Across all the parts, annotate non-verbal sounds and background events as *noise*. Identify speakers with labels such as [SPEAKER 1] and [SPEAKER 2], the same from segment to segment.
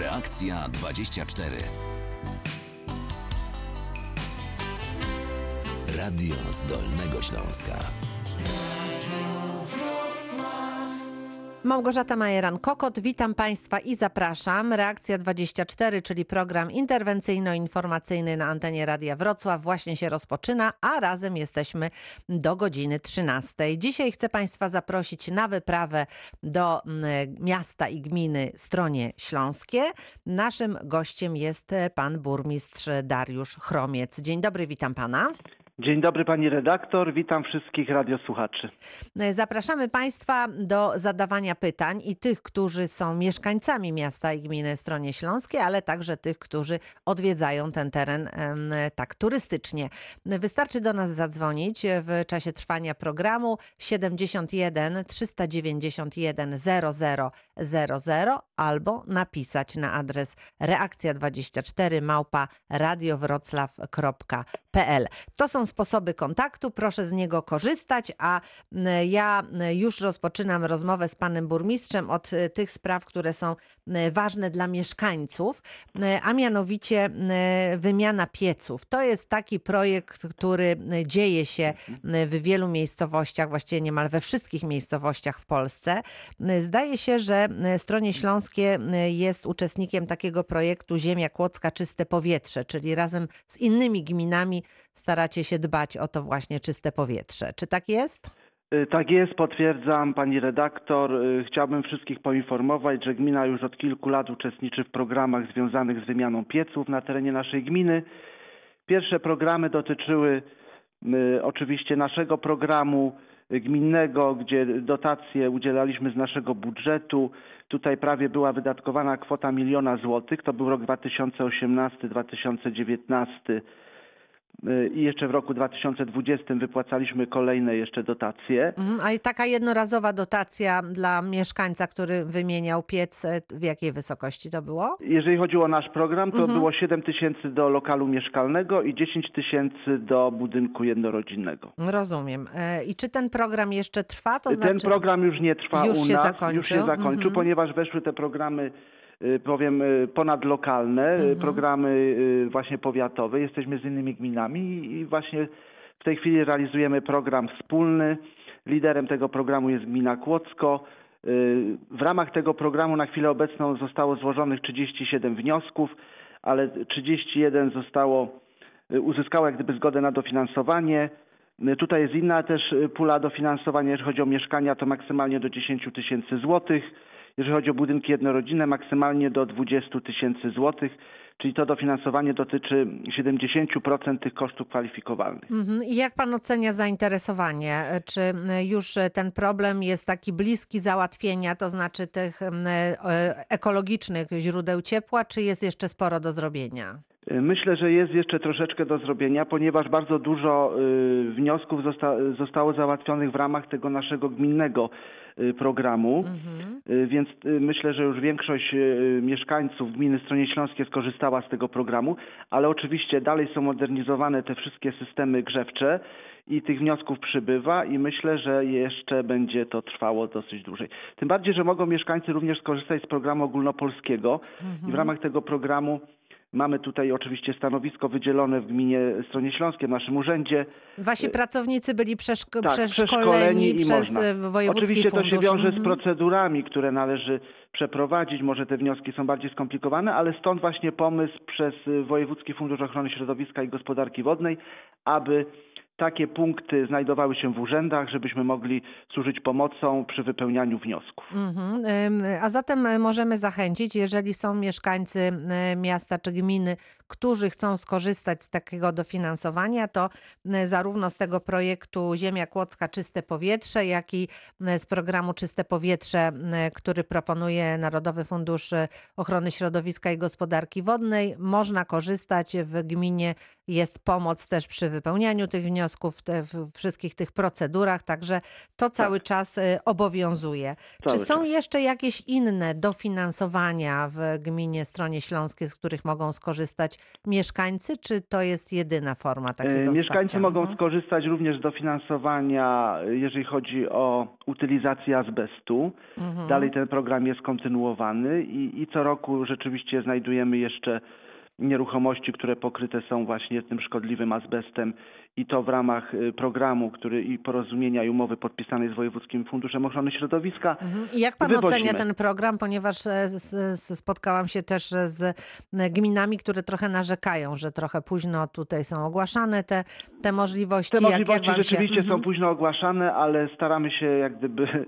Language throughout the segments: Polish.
[SPEAKER 1] Reakcja 24. Radio z Dolnego Śląska.
[SPEAKER 2] Małgorzata Majeran-Kokot, witam Państwa i zapraszam. Reakcja 24, czyli program interwencyjno-informacyjny na antenie Radia Wrocław właśnie się rozpoczyna, a razem jesteśmy do godziny 13. Dzisiaj chcę Państwa zaprosić na wyprawę do mm, miasta i gminy Stronie Śląskie. Naszym gościem jest pan burmistrz Dariusz Chromiec. Dzień dobry, witam Pana.
[SPEAKER 3] Dzień dobry pani redaktor, witam wszystkich radiosłuchaczy.
[SPEAKER 2] Zapraszamy Państwa do zadawania pytań i tych, którzy są mieszkańcami miasta i gminy Stronie Śląskiej, ale także tych, którzy odwiedzają ten teren tak turystycznie. Wystarczy do nas zadzwonić w czasie trwania programu 71 391 00 00 albo napisać na adres reakcja24 małpa radiowroclaw.pl. To są sposoby kontaktu, proszę z niego korzystać, a ja już rozpoczynam rozmowę z panem burmistrzem od e, tych spraw, które są ważne dla mieszkańców, a mianowicie wymiana pieców. To jest taki projekt, który dzieje się w wielu miejscowościach, właściwie niemal we wszystkich miejscowościach w Polsce. Zdaje się, że Stronie M, jest uczestnikiem takiego projektu Ziemia Kłodzka Czyste Powietrze, czyli razem z innymi gminami staracie się dbać o to właśnie czyste powietrze. Czy tak jest?
[SPEAKER 3] Y, Tak jest, potwierdzam pani redaktor. Y, Chciałbym wszystkich poinformować, że gmina już od kilku lat uczestniczy w programach związanych z wymianą pieców na terenie naszej gminy. Pierwsze programy dotyczyły y, oczywiście naszego programu y, gminnego, gdzie dotacje udzielaliśmy z naszego budżetu. Tutaj prawie była wydatkowana kwota miliona złotych. To był rok 2018-2019. Y, I jeszcze w roku 2020 wypłacaliśmy kolejne jeszcze dotacje.
[SPEAKER 2] Mhm, A i taka jednorazowa dotacja dla mieszkańca, który wymieniał piec, e, w jakiej wysokości to było?
[SPEAKER 3] Jeżeli chodziło o nasz program, to
[SPEAKER 2] Mhm.
[SPEAKER 3] było 7 tysięcy do lokalu mieszkalnego i 10 tysięcy do budynku jednorodzinnego.
[SPEAKER 2] Rozumiem. E, I czy ten program jeszcze trwa? To
[SPEAKER 3] Ten
[SPEAKER 2] znaczy...
[SPEAKER 3] program już nie trwa
[SPEAKER 2] Już
[SPEAKER 3] u
[SPEAKER 2] się
[SPEAKER 3] nas,
[SPEAKER 2] zakończył?
[SPEAKER 3] już się zakończył,
[SPEAKER 2] Mhm.
[SPEAKER 3] ponieważ weszły te programy, y, powiem, y, ponadlokalne, y,
[SPEAKER 2] Mhm.
[SPEAKER 3] programy y, właśnie powiatowe. Jesteśmy z innymi gminami i- właśnie w tej chwili realizujemy program wspólny. Liderem tego programu jest gmina Kłodzko. Y, W ramach tego programu na chwilę obecną zostało złożonych 37 wniosków, ale 31 zostało, y, uzyskało jak gdyby zgodę na dofinansowanie. Y, Tutaj jest inna też y, pula dofinansowania, jeżeli chodzi o mieszkania, to maksymalnie do 10 tysięcy złotych. Jeżeli chodzi o budynki jednorodzinne, maksymalnie do 20 tysięcy złotych, czyli to dofinansowanie dotyczy 70% tych kosztów kwalifikowalnych.
[SPEAKER 2] Mhm. I jak pan ocenia zainteresowanie? E, Czy m, już e, ten problem jest taki bliski załatwienia, to znaczy tych e, ekologicznych źródeł ciepła, czy jest jeszcze sporo do zrobienia?
[SPEAKER 3] Myślę, że jest jeszcze troszeczkę do zrobienia, ponieważ bardzo dużo y, wniosków zosta zostało załatwionych w ramach tego naszego gminnego y, programu,
[SPEAKER 2] Mhm.
[SPEAKER 3] Y, więc y, myślę, że już większość y, mieszkańców gminy Stronie Śląskie skorzystała z tego programu, ale oczywiście dalej są modernizowane te wszystkie systemy grzewcze i tych wniosków przybywa i myślę, że jeszcze będzie to trwało dosyć dłużej. Tym bardziej, że mogą mieszkańcy również skorzystać z programu ogólnopolskiego i w ramach tego programu Mamy tutaj oczywiście stanowisko wydzielone w gminie Stronie Śląskiej, w naszym urzędzie.
[SPEAKER 2] Wasi pracownicy byli przeszko-
[SPEAKER 3] Tak,
[SPEAKER 2] przeszkoleni przez
[SPEAKER 3] można.
[SPEAKER 2] e, wojewódzki
[SPEAKER 3] Oczywiście to
[SPEAKER 2] fundusz.
[SPEAKER 3] się wiąże z
[SPEAKER 2] Mhm.
[SPEAKER 3] procedurami, które należy przeprowadzić. Może te wnioski są bardziej skomplikowane, ale stąd właśnie pomysł przez y, Wojewódzki Fundusz Ochrony Środowiska i Gospodarki Wodnej, aby takie punkty znajdowały się w urzędach, żebyśmy mogli służyć pomocą przy wypełnianiu wniosków.
[SPEAKER 2] Mhm. A zatem możemy zachęcić, jeżeli są mieszkańcy e, miasta czy gminy, którzy chcą skorzystać z takiego dofinansowania, to zarówno z tego projektu Ziemia Kłodzka Czyste Powietrze, jak i z programu Czyste Powietrze, który proponuje Narodowy Fundusz Ochrony Środowiska i Gospodarki Wodnej, można korzystać w gminie. Jest pomoc też przy wypełnianiu tych wniosków te, w wszystkich tych procedurach, także to cały czas y, obowiązuje.
[SPEAKER 3] Cały
[SPEAKER 2] Czy są
[SPEAKER 3] czas.
[SPEAKER 2] jeszcze jakieś inne dofinansowania w gminie Stronie Śląskiej, z których mogą skorzystać mieszkańcy, czy to jest jedyna forma takiego
[SPEAKER 3] E, Mieszkańcy
[SPEAKER 2] wsparcia?
[SPEAKER 3] mogą
[SPEAKER 2] Mhm.
[SPEAKER 3] skorzystać również z dofinansowania, jeżeli chodzi o utylizację azbestu.
[SPEAKER 2] Mhm.
[SPEAKER 3] Dalej ten program jest kontynuowany i, i co roku rzeczywiście znajdujemy jeszcze nieruchomości, które pokryte są właśnie tym szkodliwym azbestem i to w ramach e, programu, który i porozumienia i umowy podpisanej z Wojewódzkim Funduszem Ochrony Środowiska.
[SPEAKER 2] Mhm. I jak pan
[SPEAKER 3] Wywozimy.
[SPEAKER 2] ocenia ten program, ponieważ e, spotkałam się też z e, gminami, które trochę narzekają, że trochę późno tutaj są ogłaszane te, te możliwości.
[SPEAKER 3] Te
[SPEAKER 2] Jak-
[SPEAKER 3] możliwości
[SPEAKER 2] jak wam
[SPEAKER 3] rzeczywiście
[SPEAKER 2] się...
[SPEAKER 3] są
[SPEAKER 2] Mhm.
[SPEAKER 3] późno ogłaszane, ale staramy się jak gdyby y,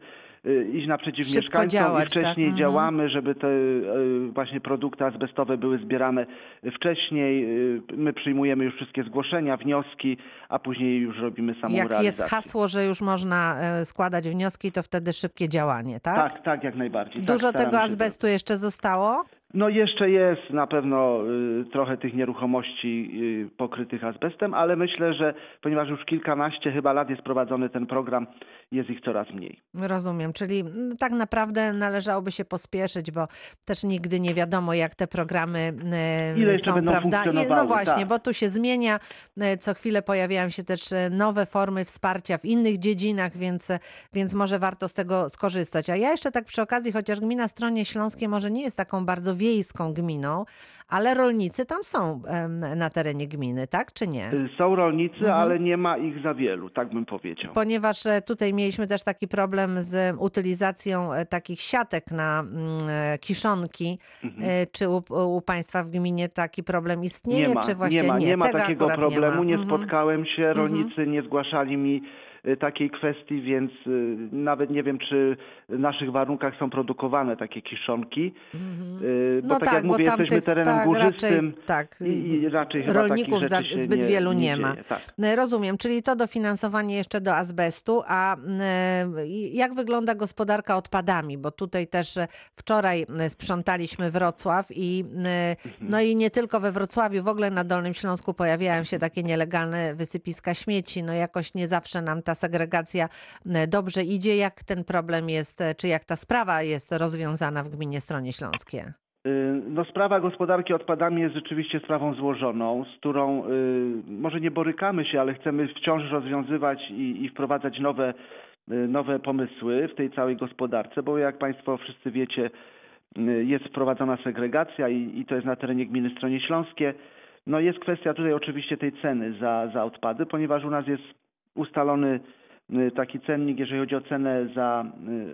[SPEAKER 3] iść naprzeciw
[SPEAKER 2] Szybko
[SPEAKER 3] mieszkańcom
[SPEAKER 2] działać,
[SPEAKER 3] i wcześniej
[SPEAKER 2] tak?
[SPEAKER 3] Działamy, żeby te y, właśnie produkty azbestowe były zbierane wcześniej. Y, My przyjmujemy już wszystkie zgłoszenia, wnioski, a później już robimy samą
[SPEAKER 2] Jak jest
[SPEAKER 3] realizację.
[SPEAKER 2] hasło, że już można e, składać wnioski, to wtedy szybkie działanie, tak?
[SPEAKER 3] Tak, tak, jak najbardziej.
[SPEAKER 2] Dużo
[SPEAKER 3] tak,
[SPEAKER 2] tego azbestu jeszcze zostało?
[SPEAKER 3] No jeszcze jest na pewno y, trochę tych nieruchomości y, pokrytych azbestem, ale myślę, że ponieważ już kilkanaście chyba lat jest prowadzony ten program, jest ich coraz mniej.
[SPEAKER 2] Rozumiem, czyli mm, tak naprawdę należałoby się pospieszyć, bo też nigdy nie wiadomo, jak te programy e,
[SPEAKER 3] Ile
[SPEAKER 2] są,
[SPEAKER 3] będą
[SPEAKER 2] prawda? No
[SPEAKER 3] funkcjonowały,
[SPEAKER 2] właśnie,
[SPEAKER 3] tak.
[SPEAKER 2] bo tu się zmienia, co chwilę pojawiają się też nowe formy wsparcia w innych dziedzinach, więc, więc może warto z tego skorzystać. A ja jeszcze tak przy okazji, chociaż gmina Stronie Śląskie może nie jest taką bardzo wiejską gminą, ale rolnicy tam są na terenie gminy, tak czy nie?
[SPEAKER 3] Y, Są rolnicy,
[SPEAKER 2] Mhm.
[SPEAKER 3] ale nie ma ich za wielu, tak bym powiedział.
[SPEAKER 2] Ponieważ e, tutaj mieliśmy też taki problem z utylizacją e, takich siatek na mm, e, kiszonki.
[SPEAKER 3] Mhm.
[SPEAKER 2] Czy u, u Państwa w gminie taki problem istnieje,
[SPEAKER 3] Nie ma,
[SPEAKER 2] czy właśnie
[SPEAKER 3] nie ma, nie ma takiego problemu, nie,
[SPEAKER 2] nie, ma. Mhm.
[SPEAKER 3] spotkałem się, rolnicy nie zgłaszali mi takiej kwestii, więc y, nawet nie wiem, czy w naszych warunkach są produkowane takie kiszonki, y, bo
[SPEAKER 2] No
[SPEAKER 3] tak,
[SPEAKER 2] tak,
[SPEAKER 3] jak mówię,
[SPEAKER 2] tamtych-
[SPEAKER 3] jesteśmy terenem
[SPEAKER 2] tak,
[SPEAKER 3] górzystym
[SPEAKER 2] raczej, tak,
[SPEAKER 3] i, raczej
[SPEAKER 2] rolników za, zbyt
[SPEAKER 3] nie,
[SPEAKER 2] wielu nie, ma.
[SPEAKER 3] dzieje, tak.
[SPEAKER 2] No, Rozumiem, czyli to dofinansowanie jeszcze do azbestu, a jak wygląda gospodarka odpadami? Bo tutaj też e, wczoraj e, sprzątaliśmy Wrocław i e, no i nie tylko we Wrocławiu, w ogóle na Dolnym Śląsku pojawiają się takie nielegalne wysypiska śmieci. No jakoś nie zawsze nam ta segregacja e, dobrze idzie. Jak ten problem jest, e, czy jak ta sprawa jest rozwiązana w gminie Stronie Śląskie?
[SPEAKER 3] Y, No, sprawa gospodarki odpadami jest rzeczywiście sprawą złożoną, z którą y, może nie borykamy się, ale chcemy wciąż rozwiązywać i, i wprowadzać nowe, y, nowe pomysły w tej całej gospodarce, bo jak Państwo wszyscy wiecie, y, jest wprowadzona segregacja i, i to jest na terenie gminy Stronie Śląskie. No jest kwestia tutaj oczywiście tej ceny za, za odpady, ponieważ u nas jest ustalony y, taki cennik, jeżeli chodzi o cenę za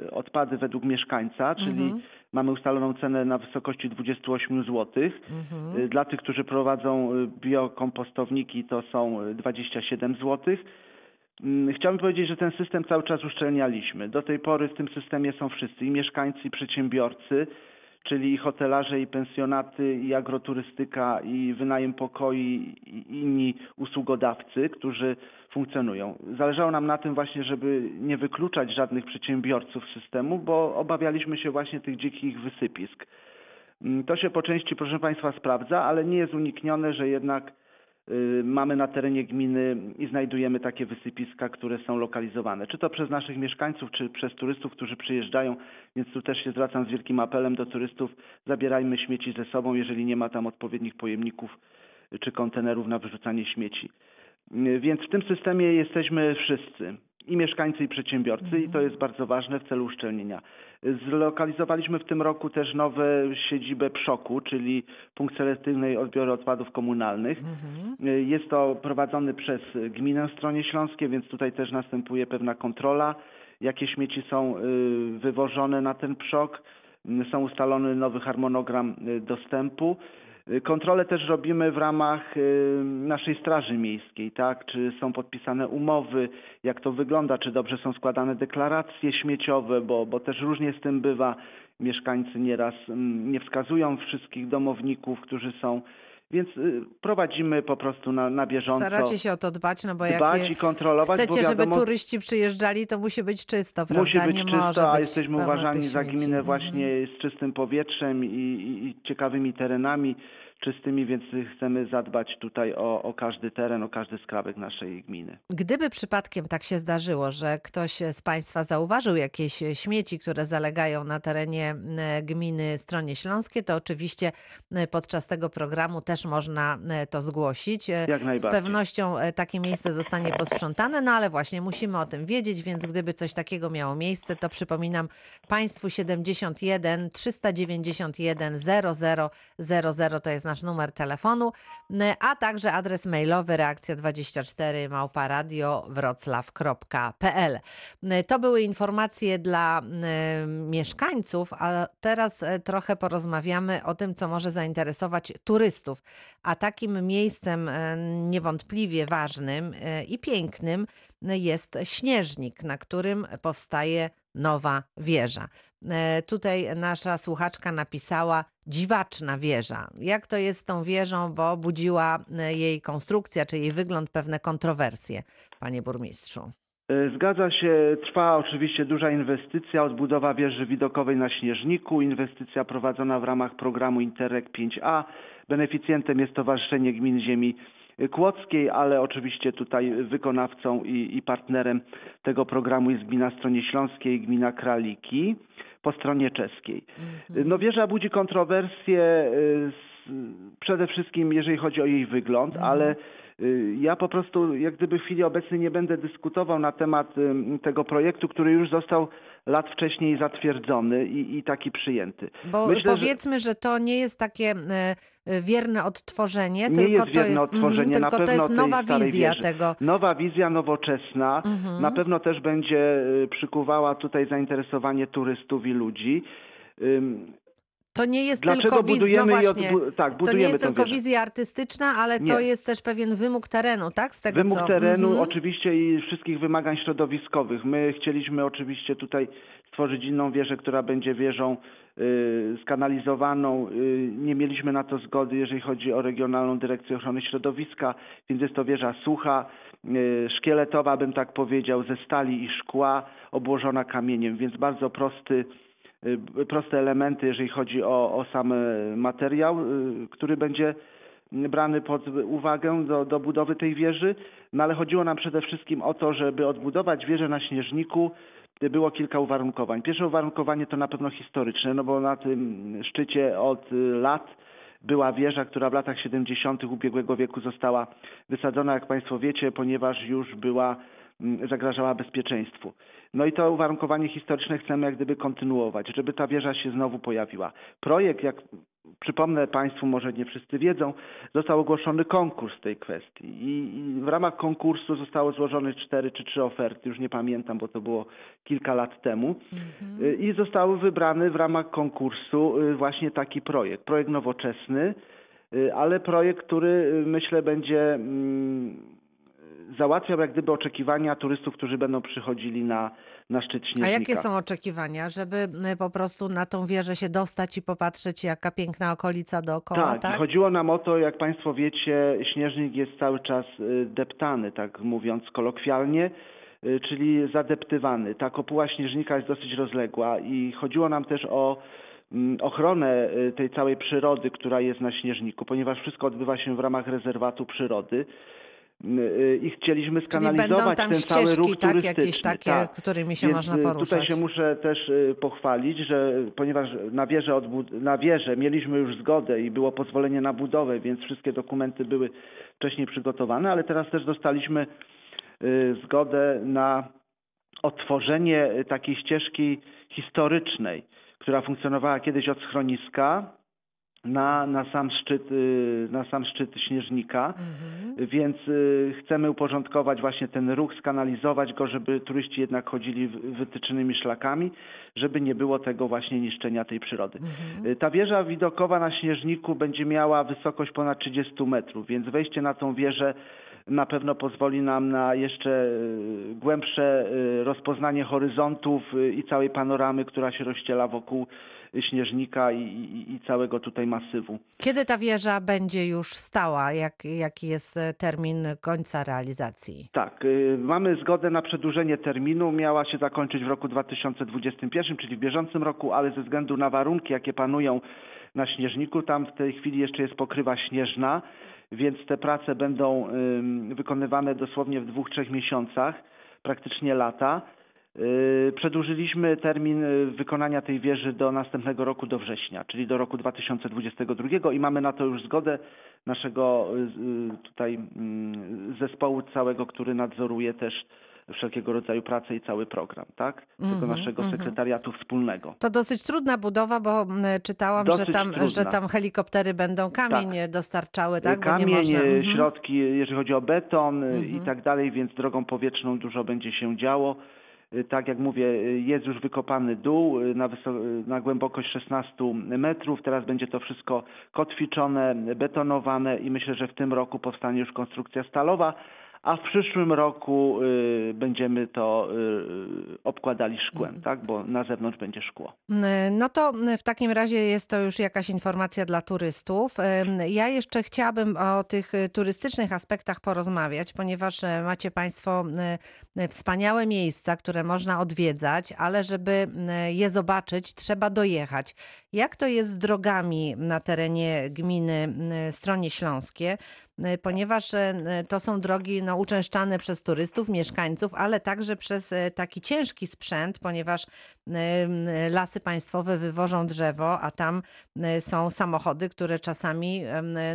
[SPEAKER 3] y, odpady według mieszkańca, czyli
[SPEAKER 2] Mhm.
[SPEAKER 3] mamy ustaloną cenę na wysokości 28 zł.
[SPEAKER 2] Mhm.
[SPEAKER 3] Y, Dla tych, którzy prowadzą biokompostowniki, to są y, 27 zł. Mm, Chciałbym powiedzieć, że ten system cały czas uszczelnialiśmy. Do tej pory w tym systemie są wszyscy i mieszkańcy, i przedsiębiorcy, czyli i hotelarze, i pensjonaty, i agroturystyka, i wynajem pokoi, i inni usługodawcy, którzy funkcjonują. Zależało nam na tym właśnie, żeby nie wykluczać żadnych przedsiębiorców systemu, bo obawialiśmy się właśnie tych dzikich wysypisk. Mm, To się po części, proszę Państwa, sprawdza, ale nie jest uniknione, że jednak mamy na terenie gminy i znajdujemy takie wysypiska, które są lokalizowane. Czy to przez naszych mieszkańców, czy przez turystów, którzy przyjeżdżają, więc tu też się zwracam z wielkim apelem do turystów, zabierajmy śmieci ze sobą, jeżeli nie ma tam odpowiednich pojemników y, czy kontenerów na wyrzucanie śmieci. Y, Więc w tym systemie jesteśmy wszyscy, i mieszkańcy, i przedsiębiorcy, i to jest bardzo ważne w celu uszczelnienia. Zlokalizowaliśmy w tym roku też nowe siedzibę PSZOK-u, czyli punkt selektywnej odbioru odpadów komunalnych.
[SPEAKER 2] Mhm.
[SPEAKER 3] Jest to prowadzony przez gminę Stronie Śląskie, więc tutaj też następuje pewna kontrola, jakie śmieci są y, wywożone na ten PSZOK. Y, Są ustalony nowy harmonogram y, dostępu. Kontrolę też robimy w ramach y, naszej Straży Miejskiej, tak? Czy są podpisane umowy, jak to wygląda, czy dobrze są składane deklaracje śmieciowe, bo, bo też różnie z tym bywa. Mieszkańcy nieraz mm, nie wskazują wszystkich domowników, którzy są, więc y, prowadzimy po prostu na, na bieżąco.
[SPEAKER 2] Staracie się o to dbać, no bo jak
[SPEAKER 3] dbać i kontrolować,
[SPEAKER 2] chcecie,
[SPEAKER 3] bo
[SPEAKER 2] żeby
[SPEAKER 3] wiadomo,
[SPEAKER 2] turyści przyjeżdżali, to musi być czysto, prawda?
[SPEAKER 3] musi być
[SPEAKER 2] nie
[SPEAKER 3] czysto, a jesteśmy uważani za gminę
[SPEAKER 2] Mhm.
[SPEAKER 3] właśnie z czystym powietrzem i, i, i ciekawymi terenami. Czystymi, więc chcemy zadbać tutaj o, o każdy teren, o każdy skrawek naszej gminy.
[SPEAKER 2] Gdyby przypadkiem tak się zdarzyło, że ktoś z Państwa zauważył jakieś śmieci, które zalegają na terenie e, gminy Stronie Śląskie, to oczywiście e, podczas tego programu też można e, to zgłosić.
[SPEAKER 3] Jak
[SPEAKER 2] Z
[SPEAKER 3] najbardziej.
[SPEAKER 2] pewnością e, takie miejsce zostanie posprzątane, no ale właśnie musimy o tym wiedzieć, więc gdyby coś takiego miało miejsce, to przypominam Państwu 71 391 00 00 to jest nasz numer telefonu, a także adres mailowy reakcja24 małparadio.wroclaw.pl. To były informacje dla mieszkańców, a teraz e, trochę porozmawiamy o tym, co może zainteresować turystów. A takim miejscem e, niewątpliwie ważnym e, i pięknym jest Śnieżnik, na którym powstaje nowa wieża. E, Tutaj nasza słuchaczka napisała dziwaczna wieża. Jak to jest z tą wieżą, bo budziła e, jej konstrukcja czy jej wygląd pewne kontrowersje, panie burmistrzu.
[SPEAKER 3] E, Zgadza się, trwa oczywiście duża inwestycja, odbudowa wieży widokowej na Śnieżniku, inwestycja prowadzona w ramach programu Interreg 5A. Beneficjentem jest Stowarzyszenie Gmin Ziemi Kłodzkiej, ale oczywiście tutaj wykonawcą i, i partnerem tego programu jest gmina Stronie Śląskiej gmina Kraliki po stronie czeskiej. No wieża budzi kontrowersje y, s- przede wszystkim jeżeli chodzi o jej wygląd, ale y, ja po prostu jak gdyby w chwili obecnej nie będę dyskutował na temat ym, tego projektu, który już został lat wcześniej zatwierdzony i, i taki przyjęty.
[SPEAKER 2] Bo
[SPEAKER 3] Myślę, że-
[SPEAKER 2] powiedzmy, że... to nie jest takie e, wierne odtworzenie,
[SPEAKER 3] Nie
[SPEAKER 2] tylko
[SPEAKER 3] jest
[SPEAKER 2] to jest,
[SPEAKER 3] odtworzenie,
[SPEAKER 2] mhm,
[SPEAKER 3] na
[SPEAKER 2] tylko to jest nowa wizja
[SPEAKER 3] wieży.
[SPEAKER 2] tego.
[SPEAKER 3] Nowa wizja nowoczesna
[SPEAKER 2] Mhm.
[SPEAKER 3] na pewno też będzie y, przykuwała tutaj zainteresowanie turystów i ludzi.
[SPEAKER 2] To nie jest
[SPEAKER 3] Dlaczego
[SPEAKER 2] tylko wizja,
[SPEAKER 3] budujemy
[SPEAKER 2] no
[SPEAKER 3] i
[SPEAKER 2] właśnie,
[SPEAKER 3] odbu- tak,
[SPEAKER 2] to nie jest tylko
[SPEAKER 3] wieżę.
[SPEAKER 2] wizja artystyczna, ale to
[SPEAKER 3] Nie.
[SPEAKER 2] jest też pewien wymóg terenu, tak? Z tego
[SPEAKER 3] Wymóg
[SPEAKER 2] co...
[SPEAKER 3] terenu
[SPEAKER 2] Mhm.
[SPEAKER 3] oczywiście i wszystkich wymagań środowiskowych. My chcieliśmy oczywiście tutaj stworzyć inną wieżę, która będzie wieżą y, skanalizowaną. Y, nie mieliśmy na to zgody, jeżeli chodzi o Regionalną Dyrekcję Ochrony Środowiska, więc jest to wieża sucha, y, szkieletowa bym tak powiedział, ze stali i szkła, obłożona kamieniem, więc bardzo prosty proste elementy, jeżeli chodzi o, o sam materiał, który będzie brany pod uwagę do, do budowy tej wieży, no ale chodziło nam przede wszystkim o to, żeby odbudować wieżę na Śnieżniku, było kilka uwarunkowań. Pierwsze uwarunkowanie to na pewno historyczne, no bo na tym szczycie od y, lat była wieża, która w latach 70. ubiegłego wieku została wysadzona, jak Państwo wiecie, ponieważ już była, zagrażała bezpieczeństwu. No i to uwarunkowanie historyczne chcemy jak gdyby kontynuować, żeby ta wieża się znowu pojawiła. Projekt, jak przypomnę Państwu, może nie wszyscy wiedzą, został ogłoszony konkurs w tej kwestii i, w ramach konkursu zostało złożone cztery czy trzy oferty, już nie pamiętam, bo to było kilka lat temu
[SPEAKER 2] Mhm.
[SPEAKER 3] Y, i zostały wybrany w ramach konkursu y, właśnie taki projekt, projekt nowoczesny, y, ale projekt, który myślę będzie mm, załatwiał jak gdyby oczekiwania turystów, którzy będą przychodzili na, na szczyt
[SPEAKER 2] A
[SPEAKER 3] Śnieżnika.
[SPEAKER 2] jakie są oczekiwania, żeby y, po prostu na tą wieżę się dostać i popatrzeć, jaka piękna okolica dookoła,
[SPEAKER 3] Tak,
[SPEAKER 2] tak?
[SPEAKER 3] chodziło nam o to, jak Państwo wiecie, śnieżnik jest cały czas y, deptany, tak mówiąc kolokwialnie, y, czyli zadeptywany. Ta kopuła śnieżnika jest dosyć rozległa i chodziło nam też o mm, ochronę tej całej przyrody, która jest na śnieżniku, ponieważ wszystko odbywa się w ramach rezerwatu przyrody. Y, I chcieliśmy skanalizować ten cały ruch
[SPEAKER 2] tak,
[SPEAKER 3] turystyczny.
[SPEAKER 2] jakieś takie,
[SPEAKER 3] tak.
[SPEAKER 2] którymi się
[SPEAKER 3] Więc
[SPEAKER 2] można
[SPEAKER 3] y,
[SPEAKER 2] poruszać.
[SPEAKER 3] Tutaj się muszę też y, pochwalić, że ponieważ na wieżę, odbud- na wieżę mieliśmy już zgodę i było pozwolenie na budowę, więc wszystkie dokumenty były wcześniej przygotowane, ale teraz też dostaliśmy zgodę na odtworzenie y, takiej ścieżki historycznej, która funkcjonowała kiedyś od schroniska na, na, sam, szczyt, y, na sam szczyt Śnieżnika.
[SPEAKER 2] Mhm.
[SPEAKER 3] Więc y, chcemy uporządkować właśnie ten ruch, skanalizować go, żeby turyści jednak chodzili w- wytyczonymi szlakami, żeby nie było tego właśnie niszczenia tej przyrody.
[SPEAKER 2] Mhm.
[SPEAKER 3] Y, Ta wieża widokowa na Śnieżniku będzie miała wysokość ponad 30 metrów, więc wejście na tą wieżę na pewno pozwoli nam na jeszcze głębsze rozpoznanie horyzontów i całej panoramy, która się rozściela wokół Śnieżnika i, i, i całego tutaj masywu.
[SPEAKER 2] Kiedy ta wieża będzie już stała? Jak, jaki jest e, termin końca realizacji?
[SPEAKER 3] Tak, y, mamy zgodę na przedłużenie terminu. Miała się zakończyć w roku 2021, czyli w bieżącym roku, ale ze względu na warunki, jakie panują na Śnieżniku. Tam w tej chwili jeszcze jest pokrywa śnieżna, więc te prace będą wykonywane dosłownie w dwóch, trzech miesiącach, praktycznie lata. Yy, Przedłużyliśmy termin y, wykonania tej wieży do następnego roku, do września, czyli do roku 2022 i mamy na to już zgodę naszego y, y, tutaj mm, zespołu całego, który nadzoruje też wszelkiego rodzaju pracę i cały program, tak? Tego
[SPEAKER 2] Mhm,
[SPEAKER 3] naszego
[SPEAKER 2] mhm.
[SPEAKER 3] sekretariatu wspólnego.
[SPEAKER 2] To dosyć trudna budowa, bo m, czytałam, że tam, że tam helikoptery będą kamień dostarczały, tak? Bo nie
[SPEAKER 3] Kamień,
[SPEAKER 2] można...
[SPEAKER 3] y,
[SPEAKER 2] Mhm.
[SPEAKER 3] środki, jeżeli chodzi o beton y, i
[SPEAKER 2] Mhm.
[SPEAKER 3] tak dalej, więc drogą powietrzną dużo będzie się działo. Y, Tak jak mówię, y, jest już wykopany dół y, na, na głębokość 16 metrów. Teraz będzie to wszystko kotwiczone, betonowane i myślę, że w tym roku powstanie już konstrukcja stalowa, a w przyszłym roku y, będziemy to y, obkładali szkłem,
[SPEAKER 2] Mhm.
[SPEAKER 3] tak? bo na zewnątrz będzie szkło.
[SPEAKER 2] Mm, No to w takim razie jest to już jakaś informacja dla turystów. Ja jeszcze chciałabym o tych y, turystycznych aspektach porozmawiać, ponieważ e, macie Państwo y, y, wspaniałe miejsca, które można odwiedzać, ale żeby je zobaczyć, trzeba dojechać. Jak to jest z drogami na terenie gminy Stronie Śląskie? Y, Ponieważ e, to są drogi no, uczęszczane przez turystów, mieszkańców, ale także przez e, taki ciężki sprzęt, ponieważ lasy państwowe wywożą drzewo, a tam e, są samochody, które czasami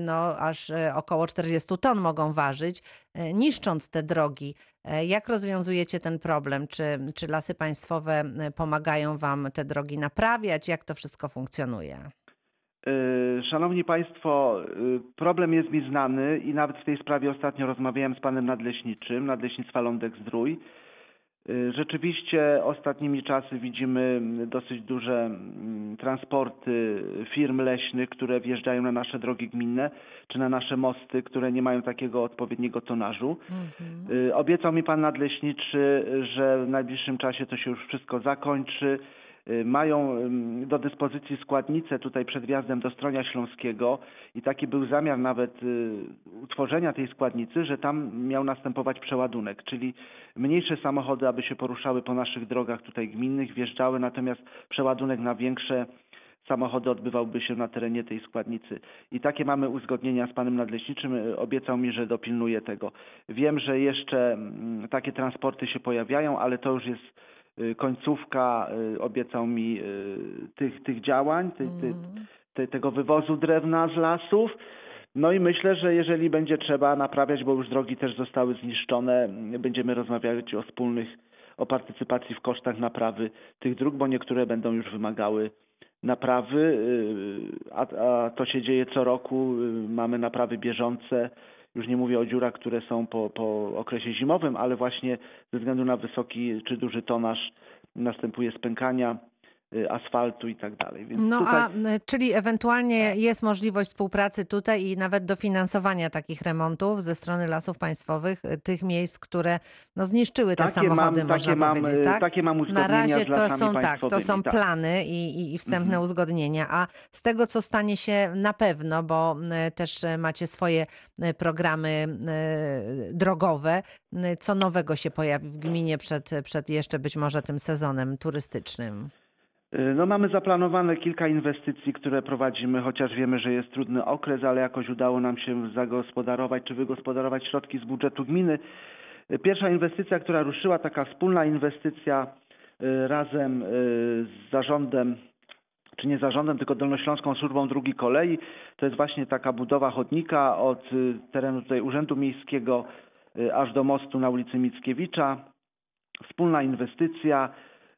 [SPEAKER 2] no, aż e, około 40 ton mogą ważyć, e, niszcząc te drogi. E, Jak rozwiązujecie ten problem? Czy, czy lasy państwowe e, pomagają wam te drogi naprawiać? Jak to wszystko funkcjonuje?
[SPEAKER 3] Y, Szanowni Państwo, y, problem jest mi znany i nawet w tej sprawie ostatnio rozmawiałem z panem nadleśniczym, Nadleśnictwa Lądek-Zdrój. Y, Rzeczywiście ostatnimi czasy widzimy dosyć duże mm, transporty firm leśnych, które wjeżdżają na nasze drogi gminne czy na nasze mosty, które nie mają takiego odpowiedniego tonażu. Y, Obiecał mi pan nadleśniczy, że w najbliższym czasie to się już wszystko zakończy. Y, Mają do dyspozycji składnice tutaj przed wjazdem do Stronia Śląskiego i taki był zamiar nawet y, utworzenia tej składnicy, że tam miał następować przeładunek, czyli mniejsze samochody, aby się poruszały po naszych drogach tutaj gminnych, wjeżdżały, natomiast przeładunek na większe samochody odbywałby się na terenie tej składnicy. I takie mamy uzgodnienia z panem nadleśniczym. Y, Obiecał mi, że dopilnuje tego. Wiem, że jeszcze mm, takie transporty się pojawiają, ale to już jest końcówka, y, obiecał mi y, tych, tych działań, ty, ty, te, tego wywozu drewna z lasów. No i myślę, że jeżeli będzie trzeba naprawiać, bo już drogi też zostały zniszczone, mm, będziemy rozmawiać o wspólnych, o partycypacji w kosztach naprawy tych dróg, bo niektóre będą już wymagały naprawy, y, a, a to się dzieje co roku. y, Mamy naprawy bieżące. Już nie mówię o dziurach, które są po, po okresie zimowym, ale właśnie ze względu na wysoki czy duży tonaż następuje spękania asfaltu i tak dalej. Więc
[SPEAKER 2] No
[SPEAKER 3] tutaj...
[SPEAKER 2] a y, czyli ewentualnie jest możliwość współpracy tutaj i nawet dofinansowania takich remontów ze strony lasów państwowych, y, tych miejsc, które no, zniszczyły te
[SPEAKER 3] Takie
[SPEAKER 2] samochody,
[SPEAKER 3] mam,
[SPEAKER 2] można
[SPEAKER 3] takie mam,
[SPEAKER 2] powiedzieć,
[SPEAKER 3] y,
[SPEAKER 2] tak?
[SPEAKER 3] takie mam
[SPEAKER 2] Na razie to są tak, to są
[SPEAKER 3] tak.
[SPEAKER 2] plany i, i, i wstępne
[SPEAKER 3] Mhm.
[SPEAKER 2] uzgodnienia, a z tego co stanie się na pewno, bo y, też y, macie swoje y, programy y, drogowe, y, co nowego się pojawi w gminie przed, przed jeszcze być może tym sezonem turystycznym.
[SPEAKER 3] Y, No mamy zaplanowane kilka inwestycji, które prowadzimy, chociaż wiemy, że jest trudny okres, ale jakoś udało nam się zagospodarować czy wygospodarować środki z budżetu gminy. Y, Pierwsza inwestycja, która ruszyła, taka wspólna inwestycja y, razem z zarządem czy nie zarządem, tylko Dolnośląską Służbą Drugi Kolei. To jest właśnie taka budowa chodnika od terenu tutaj Urzędu Miejskiego aż do mostu na ulicy Mickiewicza. Wspólna inwestycja.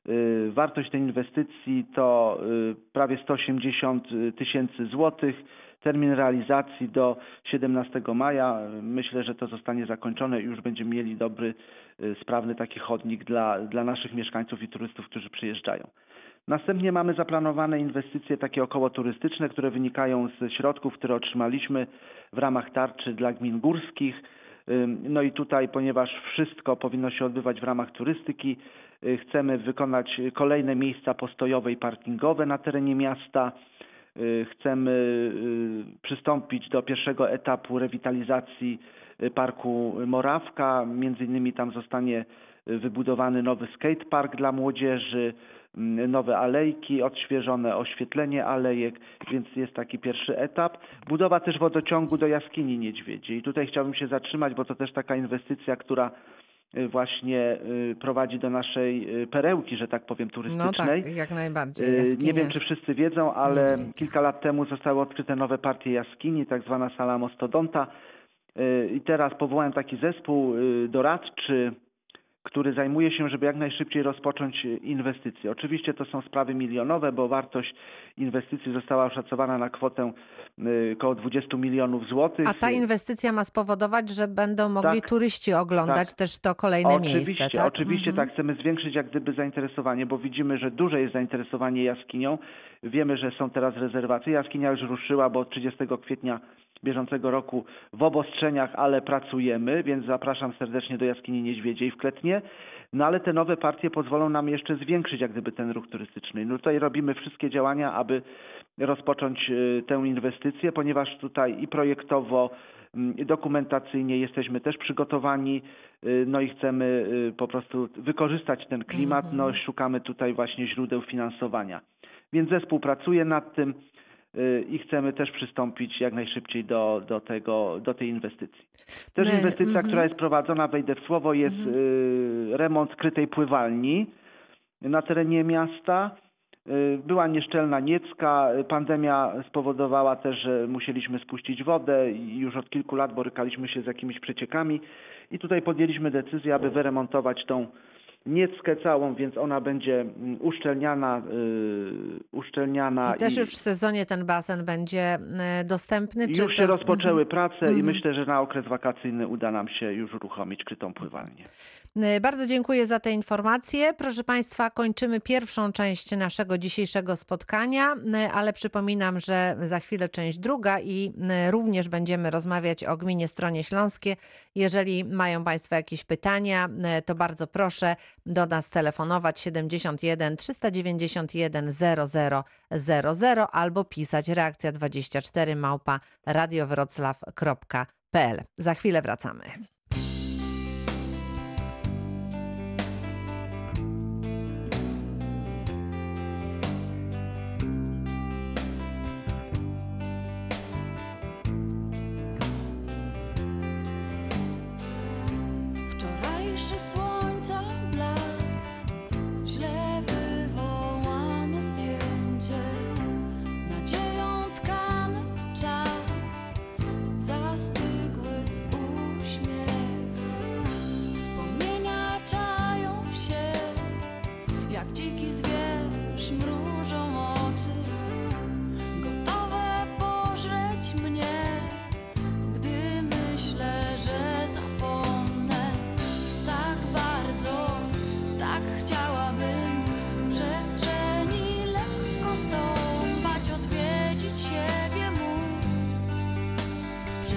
[SPEAKER 3] Y, Wartość tej inwestycji to y, prawie 180 tysięcy złotych. Termin realizacji do 17 maja. Myślę, że to zostanie zakończone i już będziemy mieli dobry, y, sprawny taki chodnik dla, dla naszych mieszkańców i turystów, którzy przyjeżdżają. Następnie mamy zaplanowane inwestycje takie około turystyczne, które wynikają ze środków, które otrzymaliśmy w ramach tarczy dla gmin górskich. No i tutaj, ponieważ wszystko powinno się odbywać w ramach turystyki, y, chcemy wykonać kolejne miejsca postojowe i parkingowe na terenie miasta. Y, Chcemy y, przystąpić do pierwszego etapu rewitalizacji parku Morawka. Między innymi tam zostanie wybudowany nowy skatepark dla młodzieży, nowe alejki, odświeżone oświetlenie alejek, więc jest taki pierwszy etap. Budowa też wodociągu do jaskini niedźwiedzi. I tutaj chciałbym się zatrzymać, bo to też taka inwestycja, która y, właśnie y, prowadzi do naszej y, perełki, że tak powiem,
[SPEAKER 2] No
[SPEAKER 3] turystycznej.
[SPEAKER 2] tak, jak najbardziej.
[SPEAKER 3] Y, Nie
[SPEAKER 2] jaskinie.
[SPEAKER 3] wiem, czy wszyscy wiedzą, ale
[SPEAKER 2] Niedźwiedzie.
[SPEAKER 3] kilka lat temu zostały odkryte nowe partie jaskini, tak zwana sala mostodonta. I teraz powołałem taki zespół doradczy, który zajmuje się, żeby jak najszybciej rozpocząć y, inwestycje. Oczywiście to są sprawy milionowe, bo wartość inwestycji została oszacowana na kwotę y, około 20 milionów złotych.
[SPEAKER 2] A ta inwestycja ma spowodować, że będą mogli
[SPEAKER 3] Tak,
[SPEAKER 2] turyści oglądać
[SPEAKER 3] tak.
[SPEAKER 2] też to kolejne
[SPEAKER 3] Oczywiście,
[SPEAKER 2] miejsce, tak?
[SPEAKER 3] oczywiście
[SPEAKER 2] Mhm.
[SPEAKER 3] tak. Chcemy zwiększyć jak gdyby zainteresowanie, bo widzimy, że duże jest zainteresowanie jaskinią. Wiemy, że są teraz rezerwacje. Jaskinia już ruszyła, bo od 30 kwietnia bieżącego roku w obostrzeniach, ale pracujemy, więc zapraszam serdecznie do jaskini Niedźwiedziej w Kletnie. No ale te nowe partie pozwolą nam jeszcze zwiększyć jak gdyby ten ruch turystyczny. No tutaj robimy wszystkie działania, aby rozpocząć y, tę inwestycję, ponieważ tutaj i projektowo, mm, i dokumentacyjnie jesteśmy też przygotowani, y, no i chcemy y, po prostu wykorzystać ten klimat, no szukamy tutaj właśnie źródeł finansowania. Więc zespół pracuje nad tym i chcemy też przystąpić jak najszybciej do, do, tego, do tej inwestycji. Też
[SPEAKER 2] My-
[SPEAKER 3] inwestycja,
[SPEAKER 2] mhm.
[SPEAKER 3] która jest prowadzona, wejdę w słowo, jest y, remont krytej pływalni na terenie miasta. Y, Była nieszczelna niecka. y, Pandemia spowodowała też, że musieliśmy spuścić wodę i już od kilku lat borykaliśmy się z jakimiś przeciekami. I tutaj podjęliśmy decyzję, aby wyremontować tą nieckę całą, więc ona będzie mm, uszczelniana. y, uszczelniana
[SPEAKER 2] I też już w sezonie ten basen będzie e, dostępny? Czy
[SPEAKER 3] już
[SPEAKER 2] to...
[SPEAKER 3] się rozpoczęły prace i
[SPEAKER 2] Mhm.
[SPEAKER 3] myślę, że na okres wakacyjny uda nam się już uruchomić krytą pływalnię.
[SPEAKER 2] E, Bardzo dziękuję za te informacje. Proszę Państwa, kończymy pierwszą część naszego dzisiejszego spotkania, ale przypominam, że za chwilę część druga i również będziemy rozmawiać o gminie Stronie Śląskie. Jeżeli mają Państwo jakieś pytania, to bardzo proszę do nas telefonować 71 391 0000 albo pisać reakcja 24 małpa radiowroclaw.pl. Za chwilę wracamy.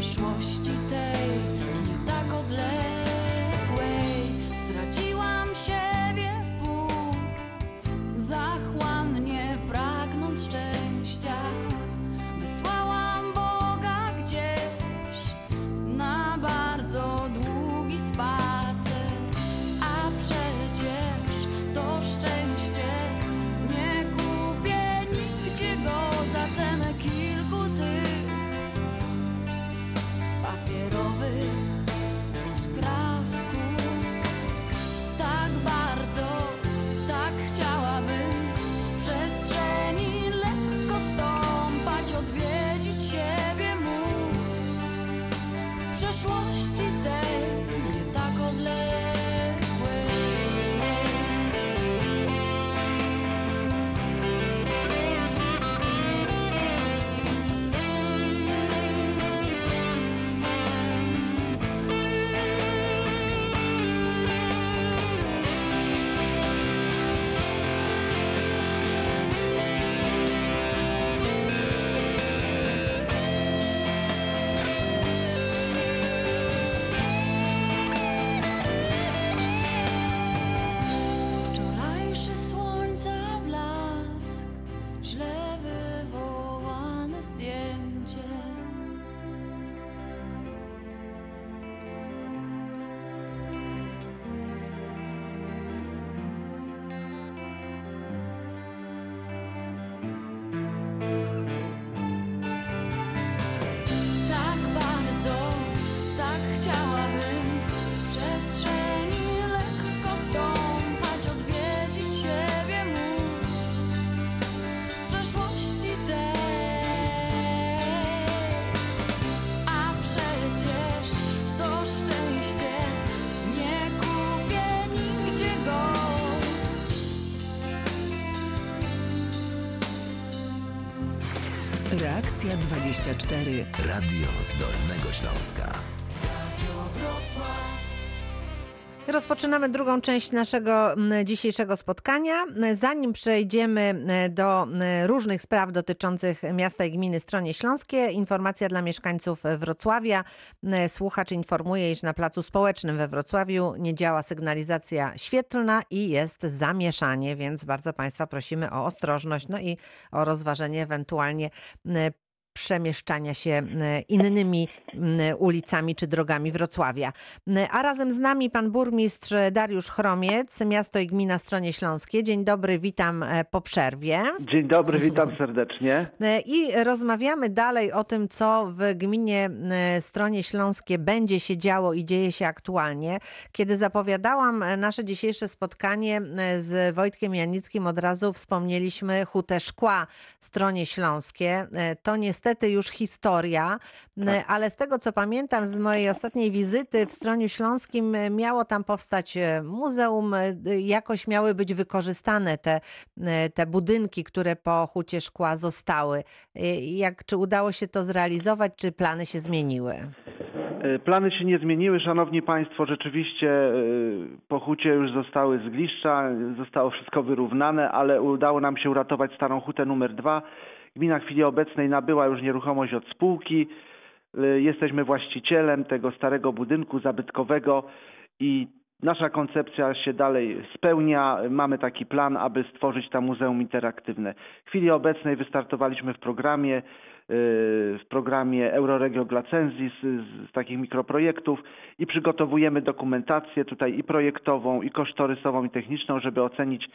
[SPEAKER 4] przeszłości
[SPEAKER 5] też. 24.
[SPEAKER 1] Radio z Dolnego Śląska.
[SPEAKER 2] Rozpoczynamy drugą część naszego dzisiejszego spotkania. Zanim przejdziemy do różnych spraw dotyczących miasta i gminy Stronie Śląskie, informacja dla mieszkańców Wrocławia. Słuchacz informuje, iż na placu społecznym we Wrocławiu nie działa sygnalizacja świetlna i jest zamieszanie, więc bardzo Państwa prosimy o ostrożność, no i o rozważenie ewentualnie przemieszczania się innymi ulicami czy drogami Wrocławia. A razem z nami pan burmistrz Dariusz Chromiec, miasto i gmina Stronie Śląskie. Dzień dobry, witam e, po przerwie.
[SPEAKER 3] Dzień dobry, witam serdecznie.
[SPEAKER 2] E, I rozmawiamy dalej o tym, co w gminie Stronie Śląskie będzie się działo i dzieje się aktualnie. Kiedy zapowiadałam e, nasze dzisiejsze spotkanie z Wojtkiem Janickim, od razu wspomnieliśmy Hutę Szkła Stronie Śląskie. To niestety już historia, e, ale z tego co pamiętam z mojej ostatniej wizyty w Stroniu Śląskim miało tam powstać e, muzeum, e, jakoś miały być wykorzystane te, te budynki, które po Hucie Szkła zostały. E, Jak, czy udało się to zrealizować, czy plany się zmieniły?
[SPEAKER 3] Plany się nie zmieniły, szanowni państwo. Rzeczywiście po hucie już zostały zgliszcza, zostało wszystko wyrównane, ale udało nam się uratować starą hutę numer dwa. Gmina w chwili obecnej nabyła już nieruchomość od spółki. E, Jesteśmy właścicielem tego starego budynku zabytkowego i nasza koncepcja się dalej spełnia. Mamy taki plan, aby stworzyć tam muzeum interaktywne. W chwili obecnej wystartowaliśmy w programie w programie Euroregio Glacensis z, z takich mikroprojektów i przygotowujemy dokumentację tutaj i projektową, i kosztorysową, i techniczną, żeby ocenić